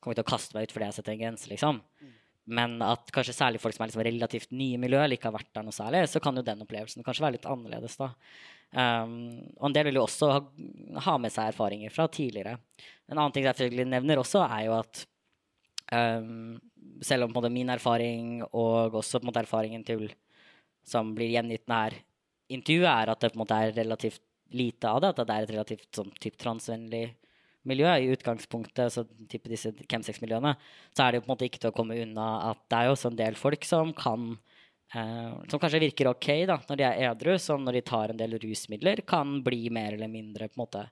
kommer til å kaste meg ut fordi jeg setter en grense, liksom. Mm. Men at kanskje særlig folk som er liksom relativt nye i miljøet, eller ikke har vært der noe særlig, så kan jo den opplevelsen kanskje være litt annerledes. da. Um, og en del vil jo også ha, ha, med seg erfaringer fra tidligere. En annen ting jeg selvfølgelig nevner også, er jo at um, selv om på en måte, min erfaring og også på en måte, erfaringen til som blir gjengitt nær intervjuet, er at det på en måte, er relativt lite av det. At det er et relativt sånn, typ transvennlig miljø i utgangspunktet, så type disse chemsex-miljøene, så er det jo på en måte ikke til å komme unna at det er jo også en del folk som kan eh, Som kanskje virker ok da, når de er edru, som når de tar en del rusmidler, kan bli mer eller mindre på en måte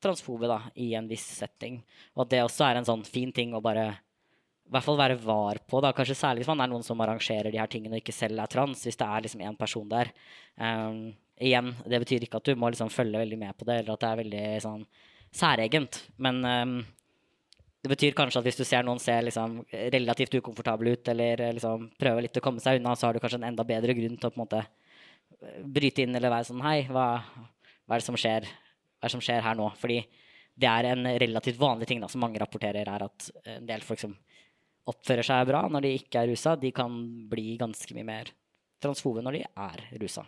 transfobe da, i en viss setting. Og at det også er en sånn fin ting å bare hvert fall være var på, da. kanskje særlig hvis man er noen som arrangerer de her tingene og ikke selv er trans. Hvis det er liksom én person der. Um, igjen, det betyr ikke at du må liksom følge veldig med på det, eller at det er veldig sånn særegent. Men um, det betyr kanskje at hvis du ser noen se liksom, relativt ukomfortable ut, eller liksom, prøver litt å komme seg unna, så har du kanskje en enda bedre grunn til å på en måte bryte inn eller være sånn Hei, hva, hva, er det som skjer? Hva er det som skjer her nå? Fordi det er en relativt vanlig ting da, som mange rapporterer, er at en del folk som oppfører seg bra når de ikke er rusa, de kan bli ganske mye mer transfobe når de er rusa.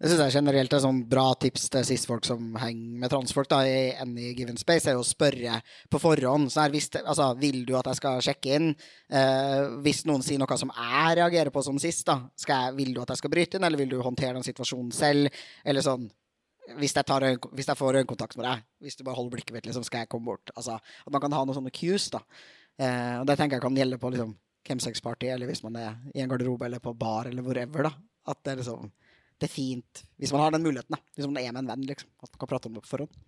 Det syns jeg generelt er sånn bra tips til cis-folk som henger med transfolk da, i any given space, er å spørre på forhånd. Sånn her, hvis altså, vil du at jeg skal sjekke inn? Eh, hvis noen sier noe som jeg reagerer på som cis, da, jeg, vil du at jeg skal bryte inn, eller vil du håndtere den situasjonen selv? Eller sånn hvis jeg, tar, hvis jeg får øyekontakt med deg, hvis du bare holder blikket mitt, liksom, skal jeg komme bort. Altså, at man kan ha noen sånne cues, da. Eh, og det tenker jeg kan gjelde på liksom, chemsex-party, eller hvis man er i en garderobe eller på bar eller wherever. da. At det er liksom det er fint hvis man har den muligheten. da. Hvis man er med en venn. liksom. At man kan prate om det på forhånd.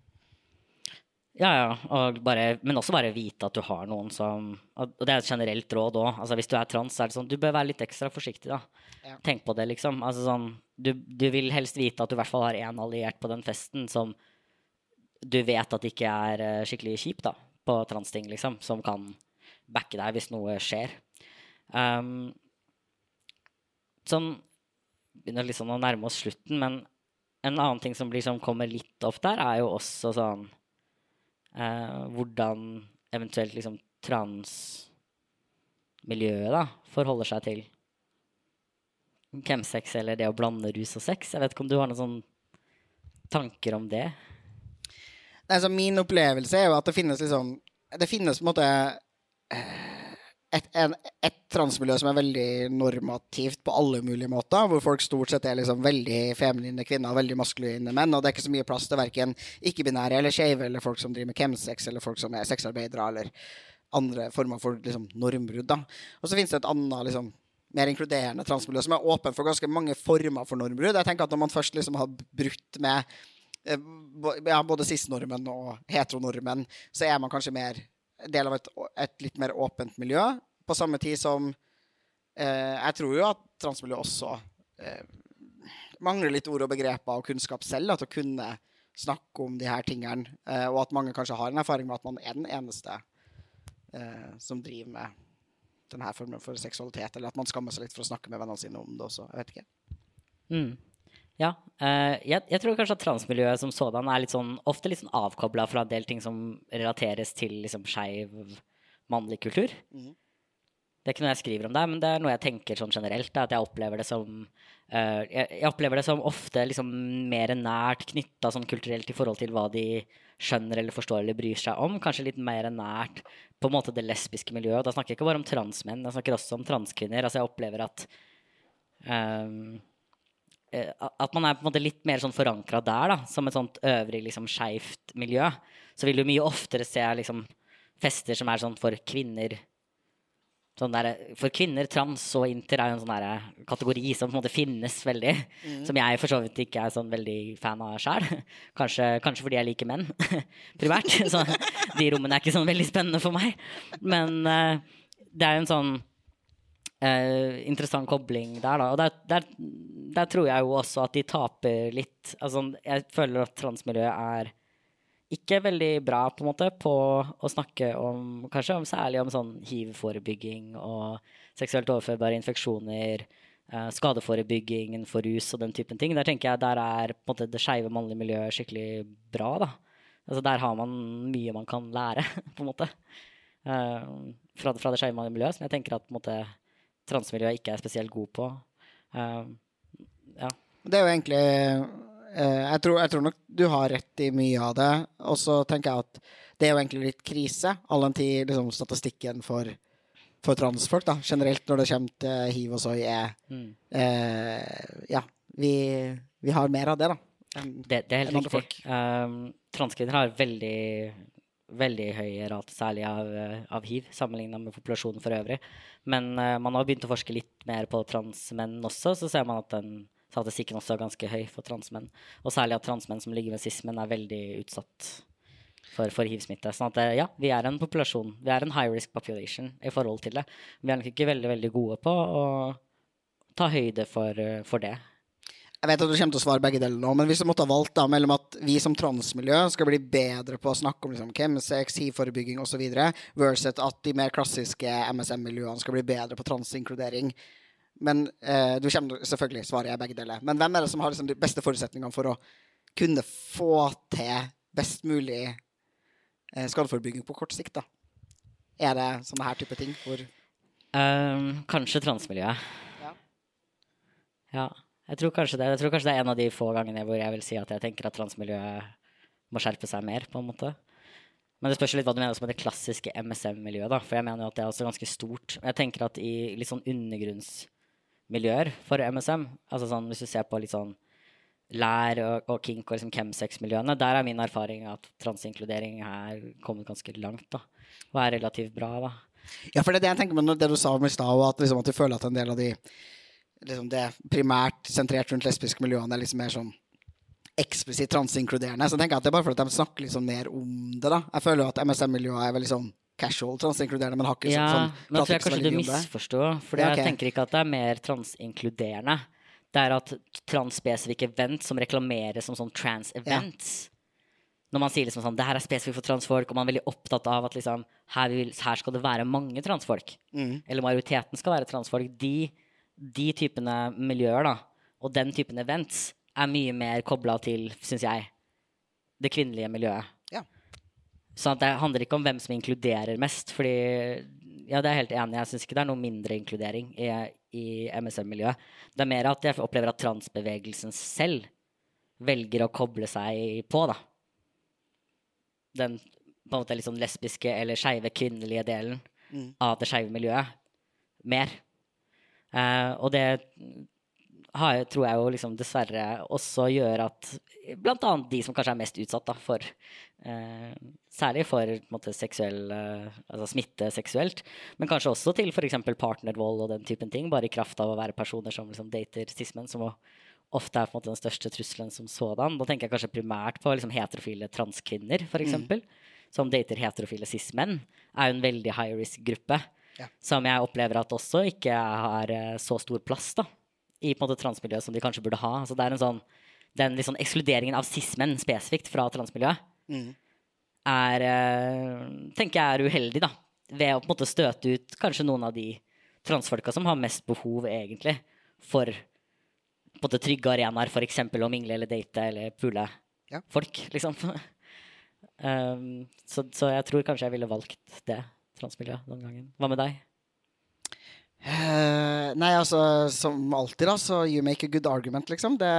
Ja, ja. Og bare, men også bare vite at du har noen som Og det er et generelt råd òg. Altså, hvis du er trans, så er det sånn du bør være litt ekstra forsiktig. da. Ja. Tenk på det, liksom. Altså, sånn, du, du vil helst vite at du i hvert fall har én alliert på den festen som du vet at ikke er eh, skikkelig kjip da, på transting, liksom. Som kan backe deg hvis noe skjer. Um, sånn Begynner liksom å nærme oss slutten, men en annen ting som liksom kommer litt opp der, er jo også sånn uh, hvordan eventuelt liksom transmiljøet da forholder seg til chemsex eller det å blande rus og sex. Jeg vet ikke om du har noen sånne tanker om det? Nei, så min opplevelse er jo at det finnes liksom Det finnes på en måte et, en, et transmiljø som er veldig normativt på alle mulige måter, hvor folk stort sett er liksom veldig feminine kvinner og veldig maskuline menn, og det er ikke så mye plass til verken ikke-binære eller skeive eller folk som driver med chemsex, eller folk som er sexarbeidere eller andre former for liksom, normbrudd. Og så finnes det et annet liksom, mer inkluderende transmiljø som er åpen for ganske mange former for normbrudd. Jeg tenker at Når man først liksom har brutt med eh, ja, både cis-normen og heteronormen, så er man kanskje mer del av et, et litt mer åpent miljø. På samme tid som eh, jeg tror jo at transmiljø også eh, mangler litt ord og begreper og kunnskap selv til å kunne snakke om de her tingene. Eh, og at mange kanskje har en erfaring med at man er den eneste eh, som driver med denne formen for seksualitet, eller at man skammer seg litt for å snakke med vennene sine om det også. Jeg vet ikke. Mm. Ja. eh, jeg, jeg tror kanskje at transmiljøet som sådan er litt sånn, ofte litt sånn avkobla fra en del ting som relateres til liksom skeiv mannlig kultur. Mhm. Det er ikke noe jeg skriver om det, men det er noe jeg tenker sånn generelt. Da, at jeg opplever det som Uh, jeg, jeg opplever det som ofte liksom mer nært knytta sånn kulturelt i forhold til hva de skjønner eller forstår eller bryr seg om. Kanskje litt mer nært på en måte det lesbiske miljøet. Og da snakker jeg ikke bare om transmenn, jeg snakker også om transkvinner. Altså jeg opplever at eh, at man er på en måte litt mer sånn forankra der, da, som et sånt øvrig liksom skeivt miljø, så vil du mye oftere se liksom fester som er sånn for kvinner sånn der, For kvinner, trans og inter er jo en sånn der kategori som på en måte finnes veldig. Som jeg for så vidt ikke er sånn veldig fan av sjæl. Kanskje, kanskje fordi jeg liker menn primært. Så de rommene er ikke sånn veldig spennende for meg. Men eh, det er jo en sånn eh, interessant kobling der, da. Og der, der, der tror jeg jo også at de taper litt. Altså, jeg føler at transmiljøet er ikke veldig bra på en måte på å snakke om kanskje om, særlig om sånn hiv-forebygging og seksuelt overførbare infeksjoner, eh, skadeforebygging innenfor rus og den typen ting. Der tenker jeg der er på en måte det skeive mannlige miljøet skikkelig bra. da. Altså Der har man mye man kan lære, på en måte. Eh, fra, fra det skeive mannlige miljøet, som jeg tenker at på en måte transmiljøet ikke er spesielt god på. Eh, ja. Det er jo egentlig eh, jeg, tror, jeg tror nok du har rett i mye av det. Og så tenker jeg at det er jo egentlig litt krise, all den tid liksom, statistikken for, for transfolk da, generelt når det kommer til hiv og soy, er Mm. eh, Ja, vi, vi har mer av det, da. enn- Det, det er helt riktig. Um, transkvinner har veldig, veldig høy rate, særlig av, eh, av hiv, sammenligna med populasjonen for øvrig. Men uh, man har begynt å forske litt mer på transmenn også, så ser man at den statistikken også er ganske høy for transmenn. Og særlig at transmenn som ligger med cis-menn, er veldig utsatt for, for hiv-smitte. Sånn at eh, ja, vi er en populasjon. Vi er en high risk population i forhold til det. Vi er nok ikke veldig, veldig gode på å ta høyde for, for det. Jeg vet at du kommer til å svare begge deler nå, men hvis du måtte ha valgt da, mellom at vi som transmiljø skal bli bedre på å snakke om liksom, chemsex, hiv-forebygging osv., versus at de mer klassiske MSM-miljøene skal bli bedre på transinkludering Men eh, du kommer selvfølgelig svarer jeg begge deler. Men hvem er det som har liksom, de beste forutsetningene for å kunne få til best mulig eh, skadeforebygging på kort sikt? da? Er det sånne her type ting hvor Um, kanskje transmiljøet. Ja. Ja. Jeg tror, det, jeg tror kanskje det er en av de få gangene hvor jeg vil si at jeg tenker at transmiljøet må skjerpe seg mer, på en måte. Men det spørs litt hva du mener med det klassiske MSM-miljøet, da. For jeg mener jo at det er også ganske stort. Jeg tenker at i litt sånn undergrunnsmiljøer for MSM, altså sånn hvis du ser på litt sånn lær og, og kink og liksom chemsex-miljøene, der er min erfaring at transinkludering er kommet ganske langt, da. Og er relativt bra, da. Ja, for det er det jeg tenker med det du sa om i stad, at, liksom, at du føler at en del av de liksom det primært sentrert rundt lesbiske miljøene er liksom mer sånn eksplisitt transinkluderende. Så tenker jeg at det er bare fordi de snakker liksom mer om det. da. Jeg føler jo at MSM-miljøet er veldig sånn casual transinkluderende, men har ikke Ja, sånn, men Nå tror jeg kanskje du misforstår. For Ja, okay. jeg tenker ikke at det er mer transinkluderende. Det er at transspesifikke event som reklameres som sånn trans-events Når man sier liksom sånn det her er spesifikt for transfolk, og man er veldig opptatt av at liksom her, vil, her skal det være mange transfolk, Mm. eller majoriteten skal være transfolk, de, de typene miljøer da, og den typen events er mye mer kobla til, syns jeg, det kvinnelige miljøet. Ja. Så at det handler ikke om hvem som inkluderer mest. Fordi ja, det er helt enig. Jeg syns ikke det er noe mindre inkludering i, i MSM-miljøet. Det er mer at jeg opplever at transbevegelsen selv velger å koble seg på, da. Den på en måte sånn lesbiske eller skeive kvinnelige delen Mm. av det skeive miljøet mer. Eh, og det har, tror jeg jo liksom dessverre også gjør at annet de som kanskje er mest utsatt da, for eh, Særlig for måte, seksuell eh, altså smitte seksuelt, men kanskje også til f.eks. partnervold og den typen ting, bare i kraft av å være personer som liksom dater sismen, som ofte er måte den største trusselen som sådan. Da tenker jeg kanskje primært på liksom, heterofile transkvinner, f.eks. Som dater heterofile cis-menn, er jo en veldig high risk-gruppe. Ja. Som jeg opplever at også ikke har eh, så stor plass da, i på en måte transmiljøet som de kanskje burde ha. Altså, det er en sånn, den liksom ekskluderingen av cis-menn spesifikt fra transmiljøet Mm. er, eh, tenker jeg er uheldig, da. Ved å på en måte støte ut kanskje noen av de transfolka som har mest behov, egentlig, for på en måte trygge arenaer, f.eks. å mingle eller date eller pule Ja. folk, liksom. um, så, så jeg tror kanskje jeg ville valgt det transmiljøet den gangen. Hva med deg? Uh, nei, altså, som alltid, da, så you make a good argument, liksom. Det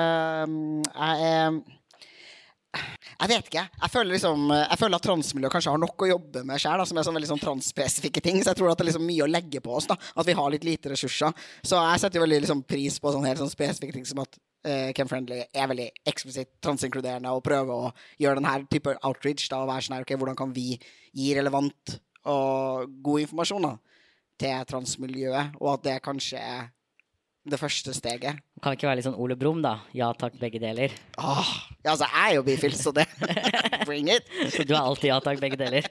um, Jeg er Jeg vet ikke. Jeg føler liksom Jeg føler at transmiljøet kanskje har nok å jobbe med sjøl, som er sånn veldig sånn transspesifikke ting. Så jeg tror at det er liksom mye å legge på oss. da At vi har litt lite ressurser. Så jeg setter veldig liksom pris på sånne helt sånn spesifikke ting som at uh, Ken Friendly er veldig eksplisitt transinkluderende og prøver å gjøre denne type outreach. da Og være sånn her, ok, Hvordan kan vi gi relevant og god informasjon da til transmiljøet, og at det kanskje er det første steget. Kan ikke være litt sånn Ole Brumm, da? Ja takk, begge deler. Åh, ja, altså, jeg er jo bifil, så det Bring it! Du er alltid ja takk, begge deler?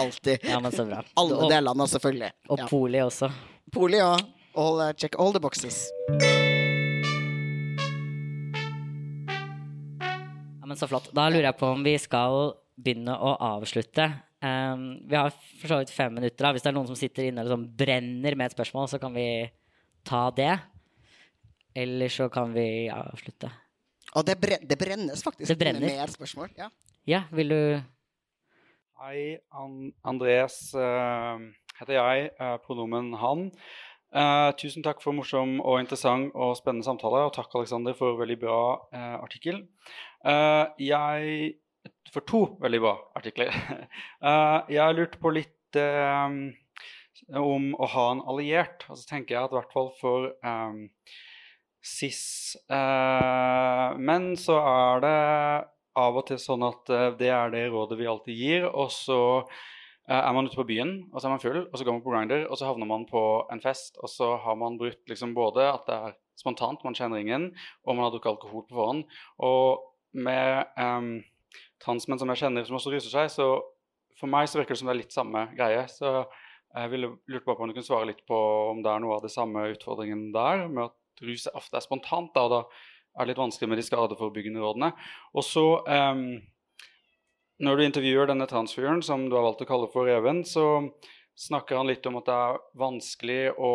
Alltid. Ja, men så bra. Alle og, delene, selvfølgelig. og Ja. poli også. Poli, ja. All, uh, check all the boxes. Ja, men Så flott. Da lurer jeg på om vi skal begynne å avslutte. Um, vi har for så vidt fem minutter. da. Hvis det er noen som sitter inne og som brenner med et spørsmål, så kan vi ta det. Eller så kan vi avslutte. Og det, bren det brennes faktisk Det brenner. med spørsmål. Ja. Ja, vil du Hei, An Andreas uh, heter jeg. Uh, pronomen han. Uh, tusen takk for morsom og interessant og spennende samtale. Og takk, Alexander, for veldig bra eh, artikkel. Eh, jeg For to veldig bra artikler. jeg jeg lurte på litt eh, om å ha en alliert. Og så tenker jeg at i hvert fall for um, SIS uh, Men så er det av og til sånn at uh, det er det rådet vi alltid gir, og så uh, er man ute på byen, og så er man full, og så går man på Grinder, og så havner man på en fest, og så har man brutt liksom både at det er spontant, man kjenner ingen, og man har drukket alkohol på forhånd. Og med um, transmenn som jeg kjenner som også ruser seg, så for meg så virker det som det er litt samme greie. Så jeg ville lurt på om du kunne svare litt på om det er noe av det samme utfordringen der, med at rus ofte er spontant, da, og da er det litt vanskelig med de skadeforebyggende rådene. Og så, um, når du intervjuer denne transfyren, som du har valgt å kalle for Even, så snakker han litt om at det er vanskelig å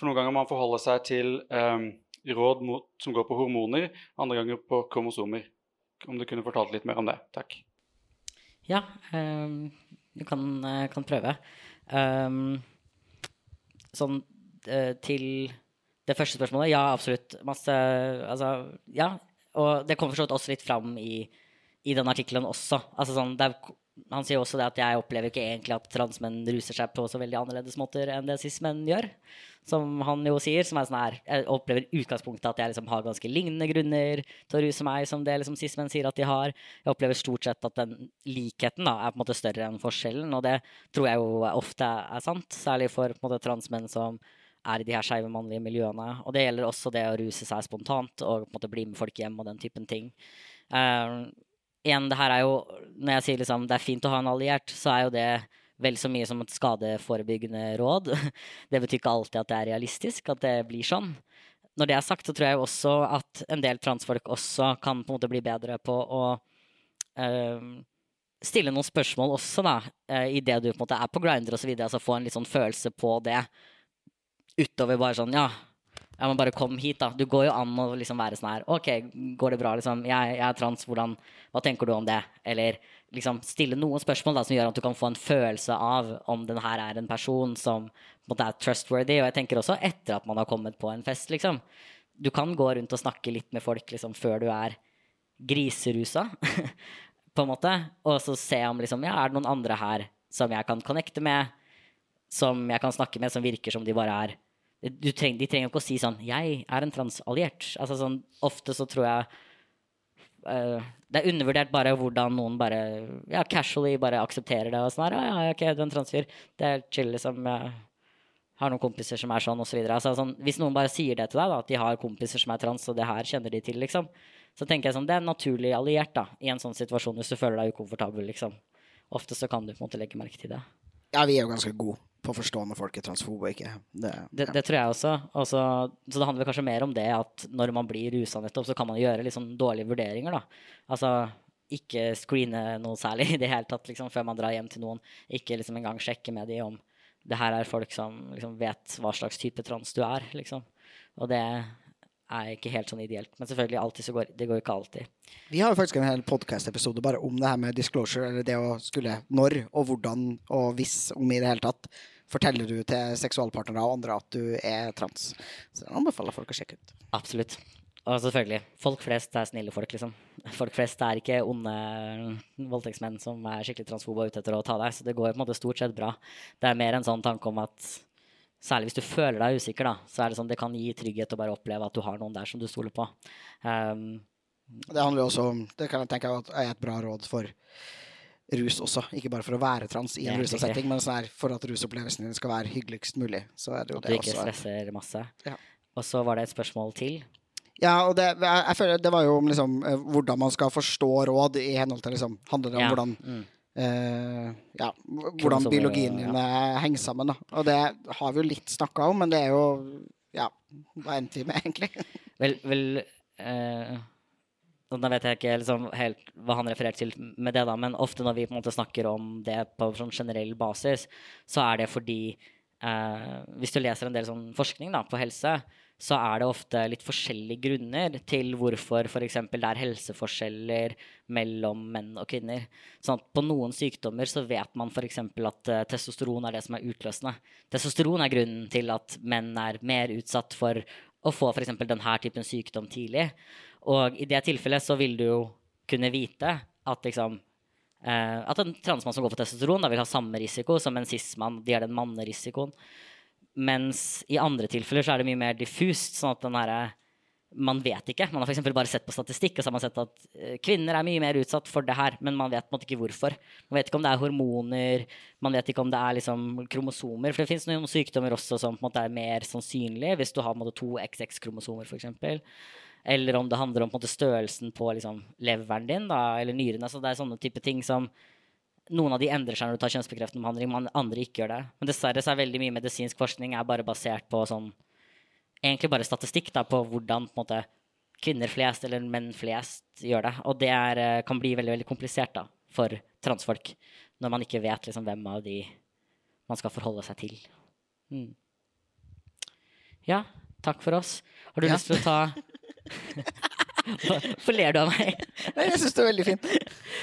For noen ganger må man forholde seg til um, råd mot, som går på hormoner, andre ganger på kromosomer. Om du kunne fortalt litt mer om det. Takk. Ja, um, du kan, eh, kan prøve. Um, sånn uh, til det første spørsmålet, ja, absolutt. Masse Altså, ja. Og det kommer for så vidt også litt fram i, i den artikkelen også. Altså sånn, det er, han sier også det at jeg opplever ikke egentlig at transmenn ruser seg på så veldig annerledes måter enn det cis-menn gjør. Som han jo sier, som er sånn her Jeg opplever utgangspunktet at jeg liksom har ganske lignende grunner til å ruse meg som det liksom cis-menn sier at de har. Jeg opplever stort sett at den likheten da, er på en måte større enn forskjellen, og det tror jeg jo ofte er sant. Særlig for på en måte transmenn som er i de her skeive mannlige miljøene. Og det gjelder også det å ruse seg spontant og på en måte bli med folk hjem og den typen ting. Uh, igjen, det her er jo Når jeg sier liksom det er fint å ha en alliert, så er jo det vel så mye som et skadeforebyggende råd. Det betyr ikke alltid at det er realistisk, at det blir sånn. Når det er sagt, så tror jeg også at en del transfolk også kan på en måte bli bedre på å øh, stille noen spørsmål også, da, uh, i det du på en måte er på grinder osv. Altså få en litt sånn følelse på det utover bare sånn Ja, ja, må bare kom hit, da. Du går jo an å liksom være sånn her OK, går det bra, liksom? Jeg, jeg er trans, hvordan Hva tenker du om det? Eller liksom stille noen spørsmål da, som gjør at du kan få en følelse av om den her er en person som på en måte er trustworthy. Og jeg tenker også etter at man har kommet på en fest, liksom. Du kan gå rundt og snakke litt med folk liksom, før du er griserusa, på en måte. Og så se om liksom, ja, er det noen andre her som jeg kan connecte med, som jeg kan snakke med, som virker som de bare er treng, De trenger ikke å si sånn 'Jeg er en transalliert'. Altså, sånn, ofte så tror jeg uh, Det er undervurdert bare hvordan noen bare ja, casually bare aksepterer det. og sånn her, ja, ok, du er en transfyr. Det er chill, liksom. Jeg har noen kompiser som er sånn, osv. Så altså, sånn, hvis noen bare sier det til deg, da, at de har kompiser som er trans, og det her kjenner de til, liksom, så tenker jeg sånn, det er naturlig alliert da, i en sånn situasjon hvis du føler deg ukomfortabel. liksom. Ofte så kan du på en måte legge merke til det. Ja, vi er jo ganske gode på å forstå når folk er transfobe og ikke. Det, det, det, tror jeg også. også. Så det handler kanskje mer om det at når man blir rusa nettopp, så kan man gjøre sånn dårlige vurderinger, da. Altså ikke screene noe særlig i det hele tatt liksom, før man drar hjem til noen. Ikke liksom engang sjekke med de om det her er folk som liksom, vet hva slags type trans du er, liksom. Og det er ikke helt sånn ideelt. Men selvfølgelig, alltid så går, det går ikke alltid. Vi har jo faktisk en hel podkast-episode bare om det her med disclosure, eller det å skulle Når og hvordan og hvis, om i det hele tatt, forteller du til seksualpartnere og andre at du er trans. Så jeg anbefaler folk å sjekke ut. Absolutt. Og selvfølgelig, folk flest er snille folk, liksom. Folk flest er ikke onde voldtektsmenn som er skikkelig transfobe og ute etter å ta deg, så det går på en måte stort sett bra. Det er mer en sånn tanke om at særlig hvis du føler deg usikker, da, så er det sånn det kan gi trygghet å bare oppleve at du har noen der som du stoler på. Um, det handler jo også om Det kan jeg tenke er et bra råd for rus også. Ikke bare for å være trans i en rusa setting, men sånn for at rusopplevelsen din skal være hyggeligst mulig. Så er det jo at du ikke stresser masse. Ja. Og så var det et spørsmål til. Ja, og det, jeg, jeg føler, det var jo om liksom, eh, hvordan man skal forstå råd i henhold til liksom, Handler det om ja. hvordan mm. Uh, ja, hvordan biologien din ja. henger sammen. Da. Og det har vi jo litt snakka om, men det er jo Ja, hva endte vi med, egentlig? vel, vel uh, da vet jeg ikke liksom helt hva han refererte til med det, da, men ofte når vi på en måte snakker om det på sånn generell basis, så er det fordi uh, Hvis du leser en del sånn forskning da, på helse, så er det ofte litt forskjellige grunner til hvorfor f.eks. det er helseforskjeller mellom menn og kvinner. Sånn på noen sykdommer så vet man f.eks. at uh, testosteron er det som er utløsende. Testosteron er grunnen til at menn er mer utsatt for å få f.eks. denne typen sykdom tidlig. Og i det tilfellet så vil du jo kunne vite at liksom uh, At en transmann som går på testosteron, da vil ha samme risiko som en cis-mann. De har den mannerisikoen. Mens i andre tilfeller så er det mye mer diffust. sånn at den her, man vet ikke. Man har for bare sett på statistikk og så har man sett at eh, kvinner er mye mer utsatt for det her, men man vet på en måte ikke hvorfor. Man vet ikke om det er hormoner, man vet ikke om det er liksom kromosomer. For det fins noen sykdommer også som på en måte er mer sannsynlige hvis du har måte, to XX-kromosomer, f.eks. Eller om det handler om på måte, størrelsen på liksom, leveren din da, eller nyrene. Så det er sånne type ting som noen av de endrer seg når du tar kjønnsbekreftende behandling, men andre ikke gjør det. Men dessverre så er veldig mye medisinsk forskning er bare basert på sånn Egentlig bare statistikk da, på hvordan på måte, kvinner flest eller menn flest gjør det. Og det er, eh, kan bli veldig veldig komplisert da, for transfolk når man ikke vet liksom, hvem av de man skal forholde seg til. Mm. Ja, takk for oss. Har du ja. lyst til å ta Hvorfor ler du av meg? Nei, jeg syns det er veldig fint.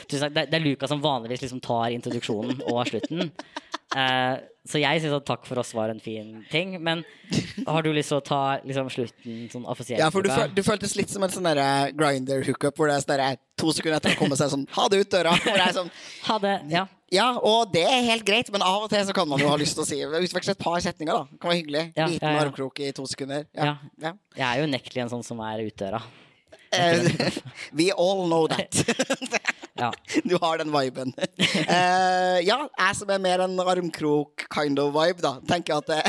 Det er Luka som vanligvis liksom tar introduksjonen og slutten. Uh, så jeg syns at takk for oss var en fin ting. Men har du lyst til å ta liksom, slutten sånn offisielt? Ja, for du, føl, du føltes litt som en sånn derre grinder-hookup, hvor det er sånn to sekunder etter å komme seg sånn Ha det ut døra! Hvor det er sånn Ha det. Ja. Ja, og det er helt greit, men av og til så kan man jo ha lyst til å si Utveksle et par setninger, da. Det kan være hyggelig. Ja, Liten ja, ja. armkrok i to sekunder. Ja. Ja. Jeg er jo unektelig en sånn som er utdøra. Eh, we all know that. Ja. Du har den viben. Uh, ja, jeg som er mer en armkrok kind of vibe, da, tenker at det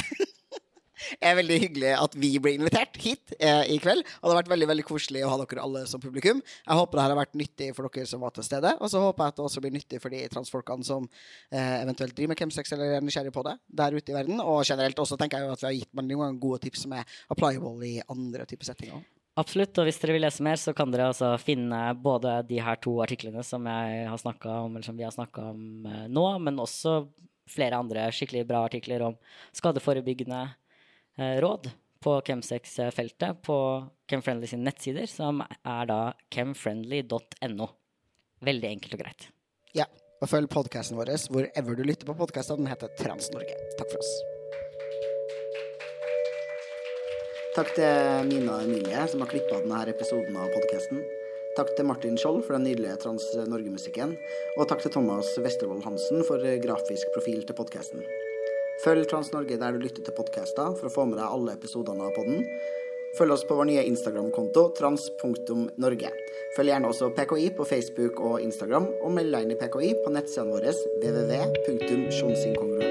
er veldig hyggelig at vi ble invitert hit eh, i kveld. Og det har vært veldig veldig koselig å ha dere alle som publikum. Jeg håper det her har vært nyttig for dere som var til stede. Og så håper jeg at det også blir nyttig for de transfolkene som eh, eventuelt driver med chemsex eller er nysgjerrig på det der ute i verden. Og generelt også tenker jeg jo at vi har gitt mange gode tips som er applicable i andre typer settinger. Absolutt. Og hvis dere vil lese mer, så kan dere altså finne både de her to artiklene som jeg har om, eller som vi har snakka om eh, nå, men også flere andre skikkelig bra artikler om skadeforebyggende eh, råd på chemsex-feltet på Chemfriendly sine nettsider, som er da chemfriendly.no. Veldig enkelt og greit. Ja, og følg podkasten vår hvorever du lytter på podkaster. Den heter Trans-Norge. Takk for oss. Takk til Mina Emilie, som har klippa denne episoden av podkasten. Takk til Martin Skjold for den nydelige Trans-Norge-musikken. Og takk til Thomas Westervold Hansen for grafisk profil til podkasten. Følg Trans-Norge der du lytter til podkaster for å få med deg alle episodene av podden. Følg oss på vår nye Instagram-konto trans.norge. Følg gjerne også PKI på Facebook og Instagram, og meld deg inn i PKI på nettsidene våre www.sjonsinkongruens.no.